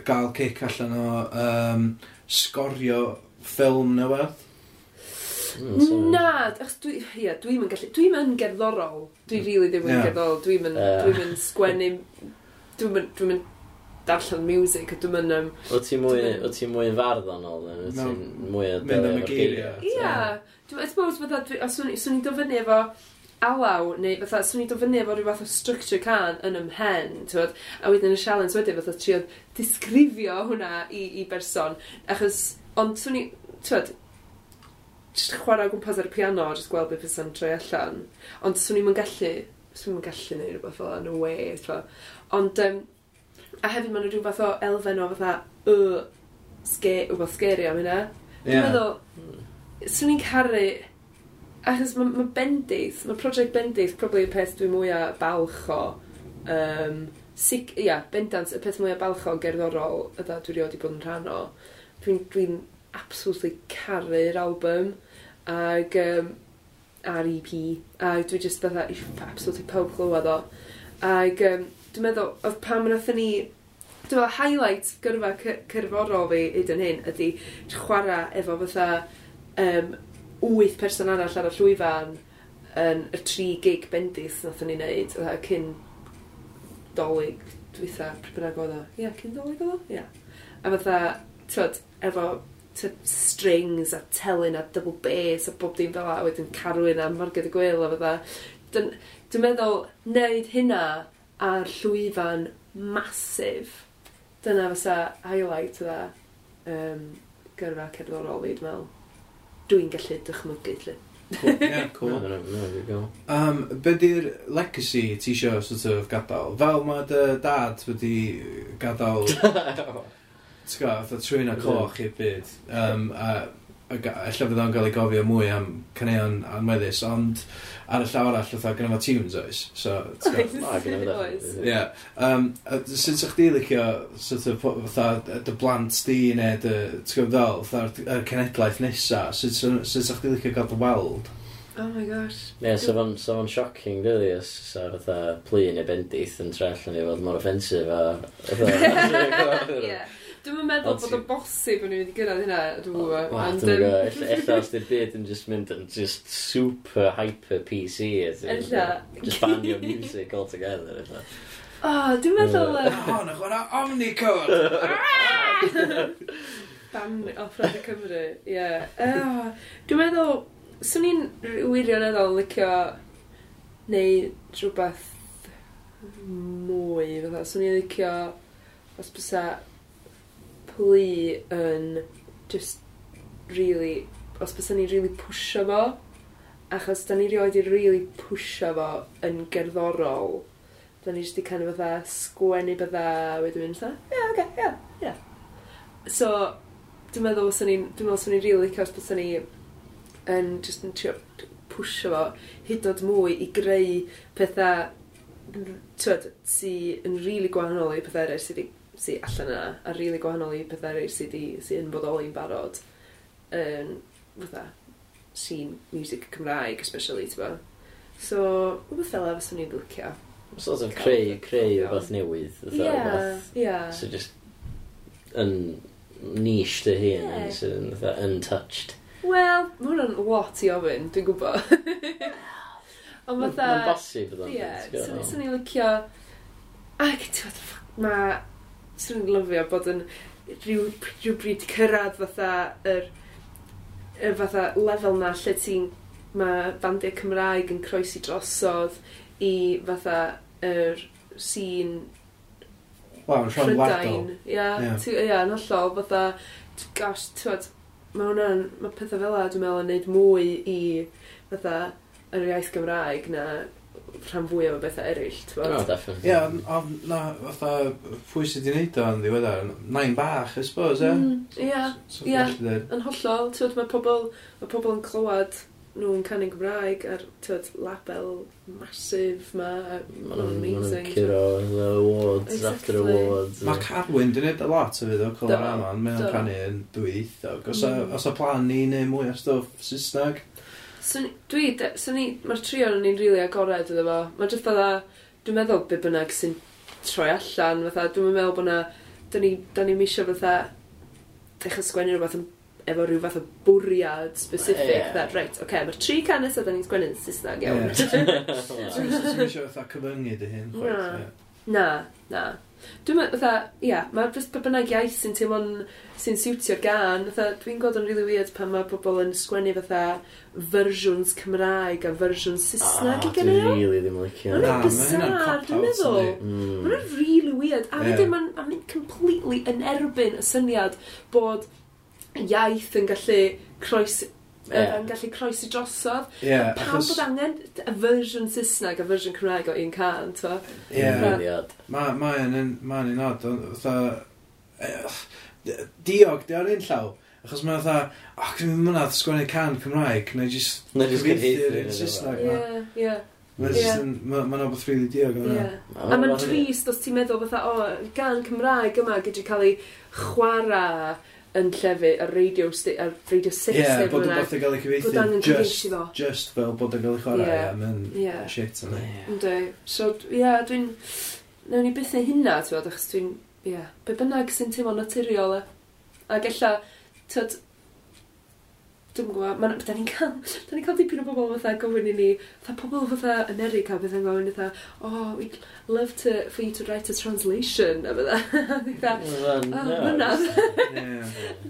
gael cic allan o um, sgorio ffilm neu beth? Na, achos dwi, ia, dwi'n gallu, dwi'n yn gerddorol. Dwi mm. rili ddim yn Ie. gerddorol. Dwi'n yn, Ie. dwi'n yn sgwennu, dwi'n yn, dwi'n yn darllen music, a dwi'n yn, Um, O ti mwy, o ti mwy yn farddonol, neu wyt ti'n No. mwy o Mynd am y geiriau. Ia, dwi'n meddwl bod os o'n i- 'swn i'n dod fyny efo alaw, neu fatha, swn i dod fyny efo rhyw fath o structure can yn ym mhen, tywed, a wedyn y sialens wedyn fatha trio disgrifio hwnna i, i berson, achos, ond swn i, tywed, jyst chwarae gwmpas ar y piano, jyst gweld beth fysa'n troi allan, ond swn i'n gallu, swn i'n gallu neud rhywbeth fel yn y we, tywed, ond, um, a hefyd ma'n rhyw fath o elfen o fatha, y, sge, rhywbeth sgeri am hynna, yeah. dwi'n meddwl, swn i'n caru, Achos mae ma Bendith, mae prosiect Bendith probably y peth dwi'n mwyaf balch o. Um, sic, ia, yeah, bendant, y peth mwyaf balch o gerddorol yda dwi rioed i bod yn rhan o. Dwi'n dwi, absolutely caru'r album ag um, ar EP a dwi just fatha absolutely pob clywed o ag um, dwi'n meddwl oedd pam wnaethon ni dwi'n meddwl highlight gyrfa cyrforol fi hyd yn hyn ydy chwarae efo fatha um, wyth person arall ar y llwyfan yn y tri gig bendith nath ni wneud, a e cyn dolyg dwytha, pryd bynnag oedd o. Ia, yeah, cyn dolyg oedd o? Ia. Yeah. A fatha, tyd, efo tyd, strings a telyn a double bass a bob dim fel a wedyn carwyn a marged y gwyl a fatha. Dwi'n meddwl, wneud hynna ar llwyfan masif, dyna fysa highlight o dda um, gyrfa cerddorol fi, dwi'n meddwl dwi'n gallu dychmygu, lle. Cool. Yeah, cool. um, be di'r legacy ti isio sort of gadael? Fel mae dy dad wedi gadael... Ti'n gwybod, fatha trwy'n a coch i'r byd. Um, a Alla fydd o'n cael ei gofio mwy am caneuon anweddus, ond ar y llaw arall, oedd gyda fo tunes oes. So, oes, Ie. Sut sa'ch di licio, sort of, fatha, dy blant di neu dy, ti'n gwybod ddol, fatha'r cenedlaeth nesa, sut sa'ch di licio gael dy weld? Oh my gosh. Ie, yeah, so fo'n so shocking, really, os so fatha plun neu bendith yn trell yn ei fod mor offensif a... Ie. Dwi'n meddwl bod o'n bosib yn mynd i gyrraedd hynna, dwi'n gwybod. Wa, dwi'n gwybod. Ella os di'r byd yn just mynd yn just super hyper PC. Ella. Just ban your music all together. Ella. Oh, dwi'n meddwl... O, na chwarae Omnicode! Ah! Ban offrad y Cymru, ie. Dwi'n meddwl, swn i'n wirioneddol licio neu rhywbeth mwy, fatha, swn i'n licio os bysa plu yn just really, os bys ni'n really pwysio fo, achos da ni rioed i really pwysio fo yn gerddorol, da ni jyst i kind of fatha sgwennu bydda, wedyn mynd fatha, ie, yeah, oce, okay, ie, yeah, ie. Yeah. So, dwi'n meddwl os i'n, dwi'n meddwl os ni'n really licio os bys ni yn just yn trio pwysio fo hyd oed mwy i greu pethau, tywed, sy'n really gwahanol i pethau eraill sydd wedi sy'n allan yna, a rili really gwahanol i pethau eraill sydd sy'n bodoli'n barod yn fatha scene music Cymraeg, especially, ti'n bo. So, rhywbeth fel efo swn i'n licio. Sort of creu, creu rhywbeth newydd. Ie, ie. So just yn niche dy hun, yn yeah. sy'n fatha untouched. Wel, mae hwnna'n lot i ofyn, dwi'n gwybod. Ond fatha... Mae'n bosib, ydw. Ie, swn i'n licio... Ac, ti'n fath, mae sy'n lyfio bod yn rhyw, rhyw bryd cyrraedd fatha yr, y fatha lefel na lle ti'n mae bandiau Cymraeg yn croesi drosodd i fatha yr sîn Wel, yn Sean Wardle. Ia, ia, yn hollol, fatha, gosh, ti'n mae hwnna'n, mae pethau fel a dwi'n meddwl yn neud mwy i fatha yr iaith Gymraeg na rhan fwy o bethau eraill, ti'n bod? Ie, ond na, fatha, pwy sydd wedi gwneud o yn ddiweddar? Nain bach, I suppose, e? Ie, mm, ie, yn hollol, ti'n bod, mae pobl, mae pobl yn clywed nhw'n canu Gymraeg a'r tyd label masif ma ma'n nhw'n amazing maen curo the awards exactly. after awards mae Carwyn dwi'n neud a lot o fydd o Colorama maen nhw'n canu yn dwyieithog os, mm. os a plan ni neu mwy o stwff Saesneg So, dwi, so ni, mae'r trio yn ni'n rili really agored iddo fo. Mae jyst fydda, dwi'n meddwl be bynnag sy'n troi allan, fatha, dwi'n meddwl bod na, da ni, da ni misio fatha, dechrau sgwennu rhywbeth yn, efo rhyw fath o bwriad specific, yeah. that, right, oce, okay, mae'r tri canes nesaf da ni'n sgwennu'n Saesneg iawn. Yeah. Dwi'n misio fatha cyfyngu dy hyn. chwaith. Na, na. Dwi'n meddwl, fatha, ia, mae jyst pa bynnag iaith sy'n teimlo'n, sy'n siwtio'r gan, fatha, dwi'n gweld yn really weird pan mae pobl yn sgwennu fatha fersiwns Cymraeg a fersiwn Saesneg ah, i gynnu. Dwi'n rili ddim yn licio. Na, Mae'n mae hynna'n cop-out, dwi'n meddwl. yndi. Mm. Mae'n really weird. A Ie. wedyn mae'n mae'n completely yn erbyn y syniad bod iaith yn gallu croes yeah. yn gallu croesi drosodd. Yeah, Pam achos... bod angen y fersiwn Saesneg a fersiwn Cymraeg o un can, t'wa? Ie, mae'n ma un odd, fatha, diog, di o'r un llaw. Achos mae'n fatha, o, gyda mynd mwynhau sgwennu can Cymraeg, neu jyst gyfeithio'r un Saesneg. Ie, ie. Mae'n o'r beth rili diog o'n A mae'n trist os ti'n meddwl fatha, o, gan Cymraeg yma gyda cael ei chwarae yn llefu ar radio, ar radio 6 yeah, bod yn beth yn cael ei cyfeithi bod angen cyfeisi fo just fel bod yn cael ei chwarae yeah. am yn yeah. shit yna yeah. so yeah, dwi'n newn ni byth ei hynna ti'n fod achos dwi'n yeah, be bynnag sy'n teimlo naturiol e ac ella tyd Dwi'n gwybod, ma'n, da ni'n cael, da ni'n cael dipyn o bobl fatha gofyn i ni, fatha pobl fatha yn Erika bydd yn gofyn fatha, oh, we'd love to, for you to write a translation, a bydda, fatha, hwnna,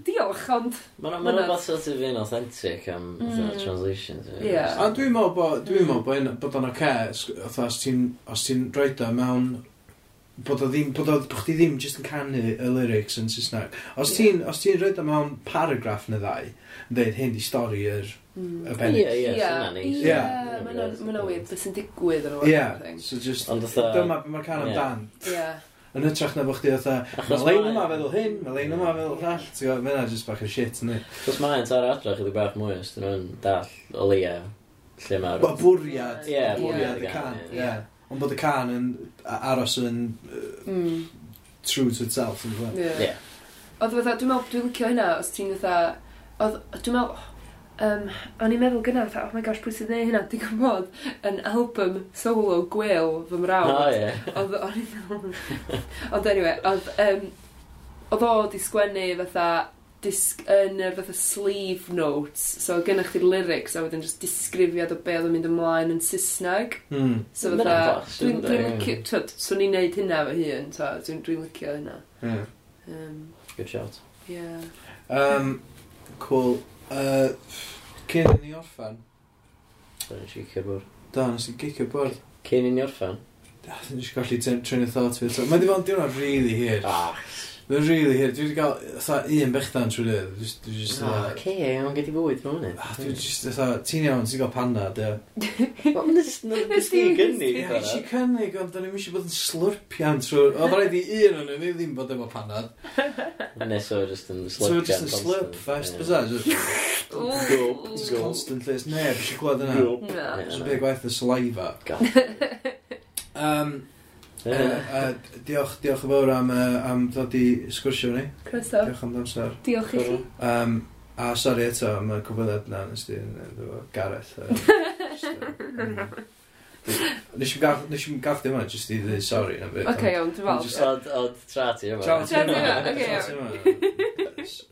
diolch, ond, Mae'n ma rhywbeth sort of un authentic am mm. translations. Ie. A dwi'n meddwl bod, dwi'n mm. meddwl bod hyn- bod o'n oce, fatha, os ti'n, os ti'n droed o mewn bod o ddim, bod o, bod chdi ddim just yn canu y lyrics yn Saesneg. Os ti'n, yeah. os ti'n rhaid mewn paragraff na ddau, yn dweud hyn di stori yr y bennig. Ie, ie, ie, ie, mae'n awyr beth sy'n digwydd ar ôl. Ie, so just, dyma beth mae'r can amdan. Ie. Yn hytrach na bod chdi oedd mae lein yma feddwl hyn, mae lein yma feddwl llall, ti'n gwybod, mae'n just bach o shit, ni. Cos mae'n tar adra chydig bach mwy, os dyn nhw'n dall o leia, lle mae'r... Bwriad, bwriad y can, ie. Ond bod y can yn aros yn uh, mm. true to itself. Yeah. yeah. Oedd fatha, dwi'n meddwl, dwi'n licio hynna, os ti'n fatha, oedd, dwi'n meddwl, um, o'n i'n meddwl gyna, fatha, oh my gosh, pwy sydd wneud hynna, dwi'n gwybod, yn album solo gweil fy mrawd. Oh, yeah. Oedd, o'n i'n meddwl, ond anyway, oedd, um, oedd o di sgwennu fatha disg yn y fatha sleeve notes. So gennych chi'r lyrics a wedyn just disgrifiad o be oedd yn mynd ymlaen yn Saesneg. Mm. So fatha, dwi'n dwi licio, twyd, so ni'n neud hynna fy hun, so dwi'n dwi licio hynna. Yeah. Um, Good shout. Yeah. Um, cool. Uh, cyn i ni orffan? Da, nes i gicio bwrdd. Da, nes i gicio bwrdd. Cyn i ni orffan? Da, eisiau gallu golli tryn y thought fi. Mae di fod yn diwrnod really hir. Ah, Mae'n really hir. Dwi wedi cael fatha un bechdan trwy dydd. Dwi just... Dwi just ah, oh, ce, okay, mae'n gyda bwyd mewn hynny. Ah, dwi just fatha, ti'n iawn, ti'n cael panad, ia. Mae'n just yn gynnig. Ie, eisiau cynnig, ond o'n i'n eisiau bod yn slurpian trwy... Oedd rhaid i un o'n i'n ddim bod efo panad. Nes o just yn slurpian. So just yn slurp fest, bys Just constantly. It's neb, eisiau gwlad yna. It's a bit gwaith y saliva. Um, Uh, uh, diolch, diolch yn fawr am, uh, am ddod i sgwrsio ni. Croeso. Diolch am amser. Diolch i chi. Um, a sori eto am y cyfweliad na nes di efo Gareth. Mm. Nes i'n gaff ddim yma, jyst i ddweud sori na beth. Oce, iawn, dwi'n fawr. Ond tra ti yma. Tra ti yma, oce, iawn.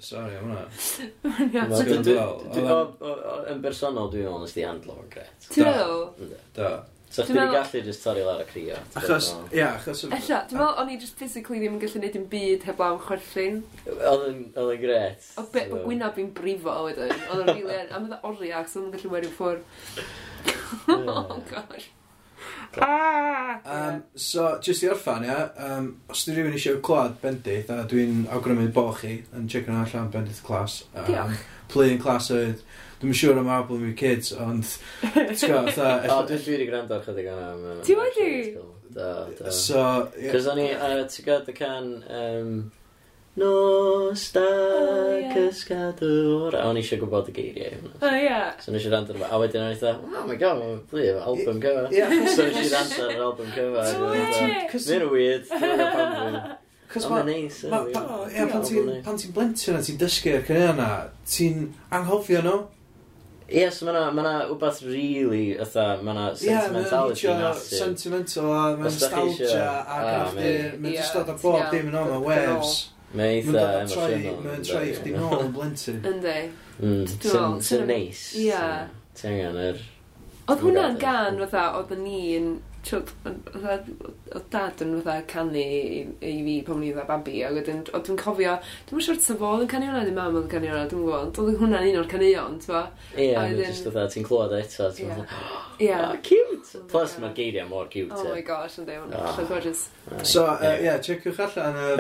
Sori am hwnna. Yn bersonol, dwi'n meddwl nes di handlo yn gret. Ti'n meddwl? Do. So chdi'n meddwl... gallu just torri lawr y crio? Achos, ia, achos... Ella, dwi'n meddwl o'n i just physically ddim yn gallu neud yn byd heb lawn chwerthin. Oedd yn gret. O be, o gwynaf fi'n brifo wedyn. Oedd yn rili yn, a mynd oriau, achos o'n gallu werin ffwr. oh, gosh. Ah! Um, so, jyst i orffan, ia, um, os di rhywun eisiau clywed Bendith, a dwi'n awgrymu bo chi yn checio allan Bendith clas. Um, Diolch. Plyn Class oedd. Dwi'n siŵr am album i kids, ond... Ti'n gwybod, fatha... Dwi'n siŵr i gwrando ar chydig yna. Ti wedi? Da, da. So... Cos o'n i, ti'n gwybod, y can... Um, Nos da oh, cysgadwr A o'n i eisiau gwybod y geiriau hwnna. Oh, o oh ie So nes i rand ar A wedyn o'n i dda, Oh my god, mae'n blif, album cover So nes i rand ar yr album cover Mae'n weird Cos ma... neis. Ie, Pan ti'n blentyn a ti'n dysgu'r ar yna, ti'n anghofio nhw. Ie, yes, mae yna ma wbeth really, ytha, mae yna sentimentality yeah, ma nath. Ie, sentimental a mae nostalgia a ah, grafdi, mae'n just dod o bob dim yn o'n waves. Mae eitha emosiynol. Mae'n troi chdi nôl yn blentyn. Yndi. Hmm, sy'n neis. Ie. Ti angen yr... Oedd hwnna'n gan, fatha, oedd ni'n Twyd, oedd dad yn fatha canu i, i fi pan o'n dda babi, a wedyn, o dwi'n cofio, dwi'n siwr ta fo yn canu hwnna, neu mam yn canu hwnna, dwi'n gwybod, oedd hwnna'n un o'r canuion, ti'n fa? Ie, dwi'n just fatha, ti'n clywed eto, ti'n fatha, oh, Ie. Oh, cute! Oh Plus mae geiriau mor cute. Oh my gosh, ynddi, hwnna, ah. gorgeous. So, uh, ie, checiwch allan y...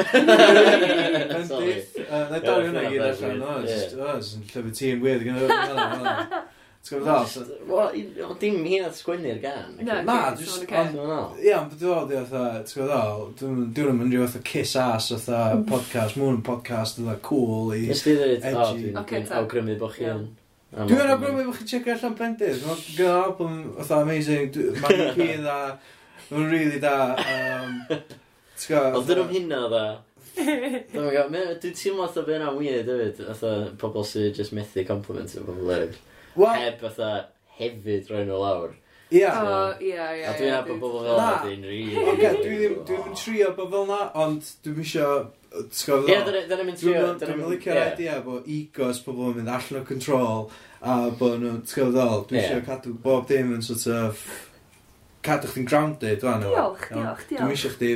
Ynddi, na dal hwnna i gyd allan, o, jyst, o, jyst yn llyfr tîm weird, gyda hwnna, Ti'n gwybod ddol? Dim hynna sgwennu'r gan. Na, just... Ia, ond dwi'n dod i otha, ti'n gwybod ddol? Dwi'n mynd i otha kiss ass otha podcast, mwyn podcast otha cool i... Nes ti ddweud, o, dwi'n awgrymu bod chi yn... Dwi'n awgrymu bod chi'n checio allan bendith. Mae'n gyda album otha amazing. Mae'n EP dda. Mae'n really da. Ond dyn nhw'n hynna dda. Dwi'n teimlo atho beth yna weird hefyd, atho pobl sy'n just methu compliment o bobl eraill. Well, heb fatha hefyd rhoi nhw lawr. ie. Ia. Ia, ia. A dwi'n abod bobl fel yna, dwi'n rili. Oce, dwi ddim yn trio bobl fel yna, ond dwi'n misio... Ie, dyna mynd trio. Dwi'n mynd licio'r idea bod egos pobl yn mynd allan o control a bod nhw'n tgofod Dwi'n isio cadw bob dim yn sort of cadw chdi'n grounded fan o. Diolch, diolch, diolch. Dwi'n eisiau chdi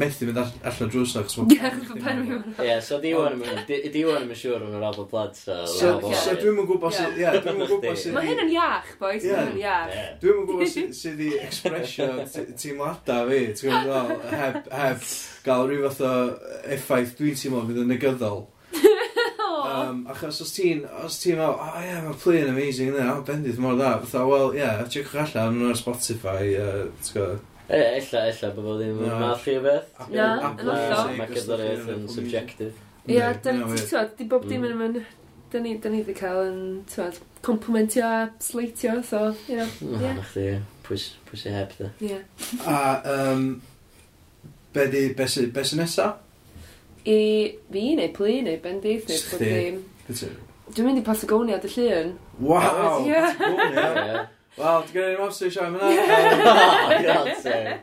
methu fynd allan drws na. chos Ie, pen mi hwnna. Ie, so di wan yn siŵr yn yr Apple plad. So dwi'n mwyn gwybod sydd... Ie, dwi'n mwyn gwybod sydd... Mae hyn yn iach, boys, hyn yn iach. Dwi'n mwyn gwybod sydd i expresio teimladau fi, ti'n gwybod, heb gael rhyw fath o effaith dwi'n teimlo fydd yn negyddol. Um, achos os ti'n, os ti'n meddwl, o oh, ie, yeah, mae Plin amazing yna, o, oh, bendith mor dda, fatha, wel, ie, yeah, tiwch allan, nhw'n ar Spotify, uh, ti'n gwybod. E, ella, ella, bod fod ddim yn math i o beth. Na, yn allan. Mae gyda'r yn subjective. Ie, da ni, ti'n di bob dim mm. yn ymwneud, da ni, da ni wedi cael yn, ti'n complimentio a sleitio, so, you know, ie. Na, chdi, pwys, pwys i heb, da. Ie. A, um, be di, be sy'n nesa? i fi neu plu neu bendith neu bod dim. Dwi'n mynd i Patagonia dy llun. Waw! Patagonia? Waw, ti'n gwneud amser i siarad fyna?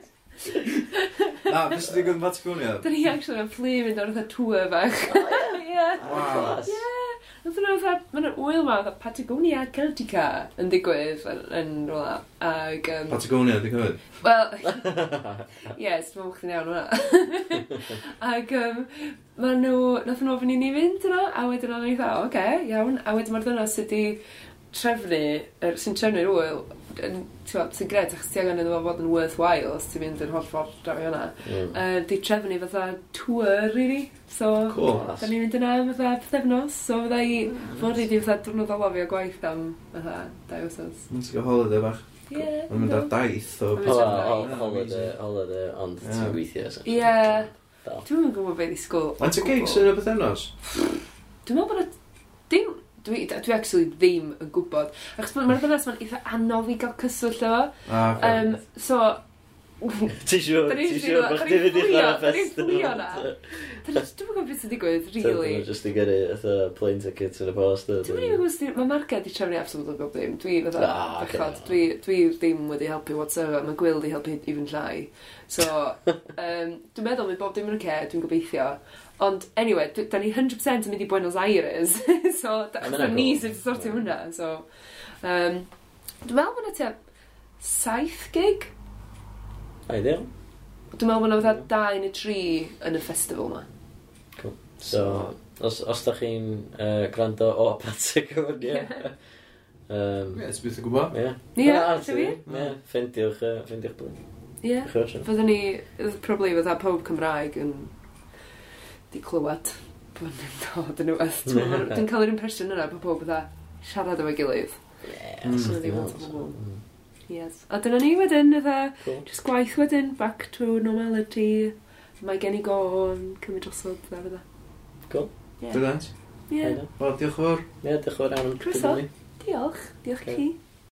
Na, beth sydd wedi gwneud Patagonia? Da ni actually yn plu mynd o'r tŵr fach. Waw! Yes! Oedd yna fatha, mae'n wyl ma, fatha Patagonia Celtica yn digwydd yn, yn rola. Ag, um, Patagonia, di cofyd? Wel, yes, dwi'n mwch chdi'n iawn hwnna. Ag, um, ma nhw, nath nhw ofyn i ni fynd yna, a wedyn o'n i dda, oce, okay, iawn. A wedyn mae'r dyna sydd wedi trefnu, er, sy'n trefnu'r wyl, yn, ti'n gred, achos ti angen iddo fod yn worthwhile os ti'n mynd yn holl ffordd draw i hwnna. Mm. Uh, di trefnu fatha tour, really. So, cool. da ni'n mynd yna fatha pethefnos, so fydda i fod i di fatha drwnnod o gwaith am fatha dau wsos. Mae'n ti'n gael holiday bach. Yeah. Mae'n mynd ar daith o... Holiday, holiday, ond ti'n gweithio. Yeah. Dwi'n gwybod beth i sgwl. Mae'n ti'n gigs yn y pethefnos? Dwi'n meddwl bod dim dwi, dwi actually ddim yn gwybod. Achos mae'r ddynas mae'n eitha anodd i gael cyswllt efo. Ah, um, so, Ti siwr? Ti siwr bod chdi fynd i ddod festival? Da ni'n gwybod beth sy'n digwydd, really. Dwi'n just i gyrru fatha plane tickets yn y post. Dwi'n mynd i gwybod, mae Marga di trefnu absolutely bob dim. Dwi fatha, ah, bechod, dwi, dwi ddim wedi helpu whatsoever. Mae Gwyl di helpu even llai. So, um, dwi'n meddwl mae bob dim yn y ce, dwi'n gobeithio. Ond, anyway, da ni 100% yn mynd i Buenos Aires, so da ni sy'n sortio hwnna, so... Um, Dwi'n meddwl bod yna tua saith gig? Ideal. Dwi'n meddwl bod yna fatha dau neu tri yn y festival yma. Cool. So, os, os da chi'n uh, gwrando o Patrick o fyny, Um, Ie, ti'n byth yn gwybod. Ie. Ie, ti'n fi? Ie, ffendiwch, ffendiwch blwyddyn. Ie, fyddwn ni, probably fydda pob Cymraeg yn di clywed bod ni'n dod yn ywedd. Dwi'n cael yr impression yna bod pob bydda siarad efo'i gilydd. Mm. Mm. Yes. A dyna ni wedyn, ydda, cool. just gwaith wedyn, back to normality. Mae gen i go go'n cymryd drosodd, dda fydda. Cool. Yeah. Brilliant. Yeah. Wel, diolch yn fawr. Ie, diolch yn fawr am Diolch. Diolch i chi.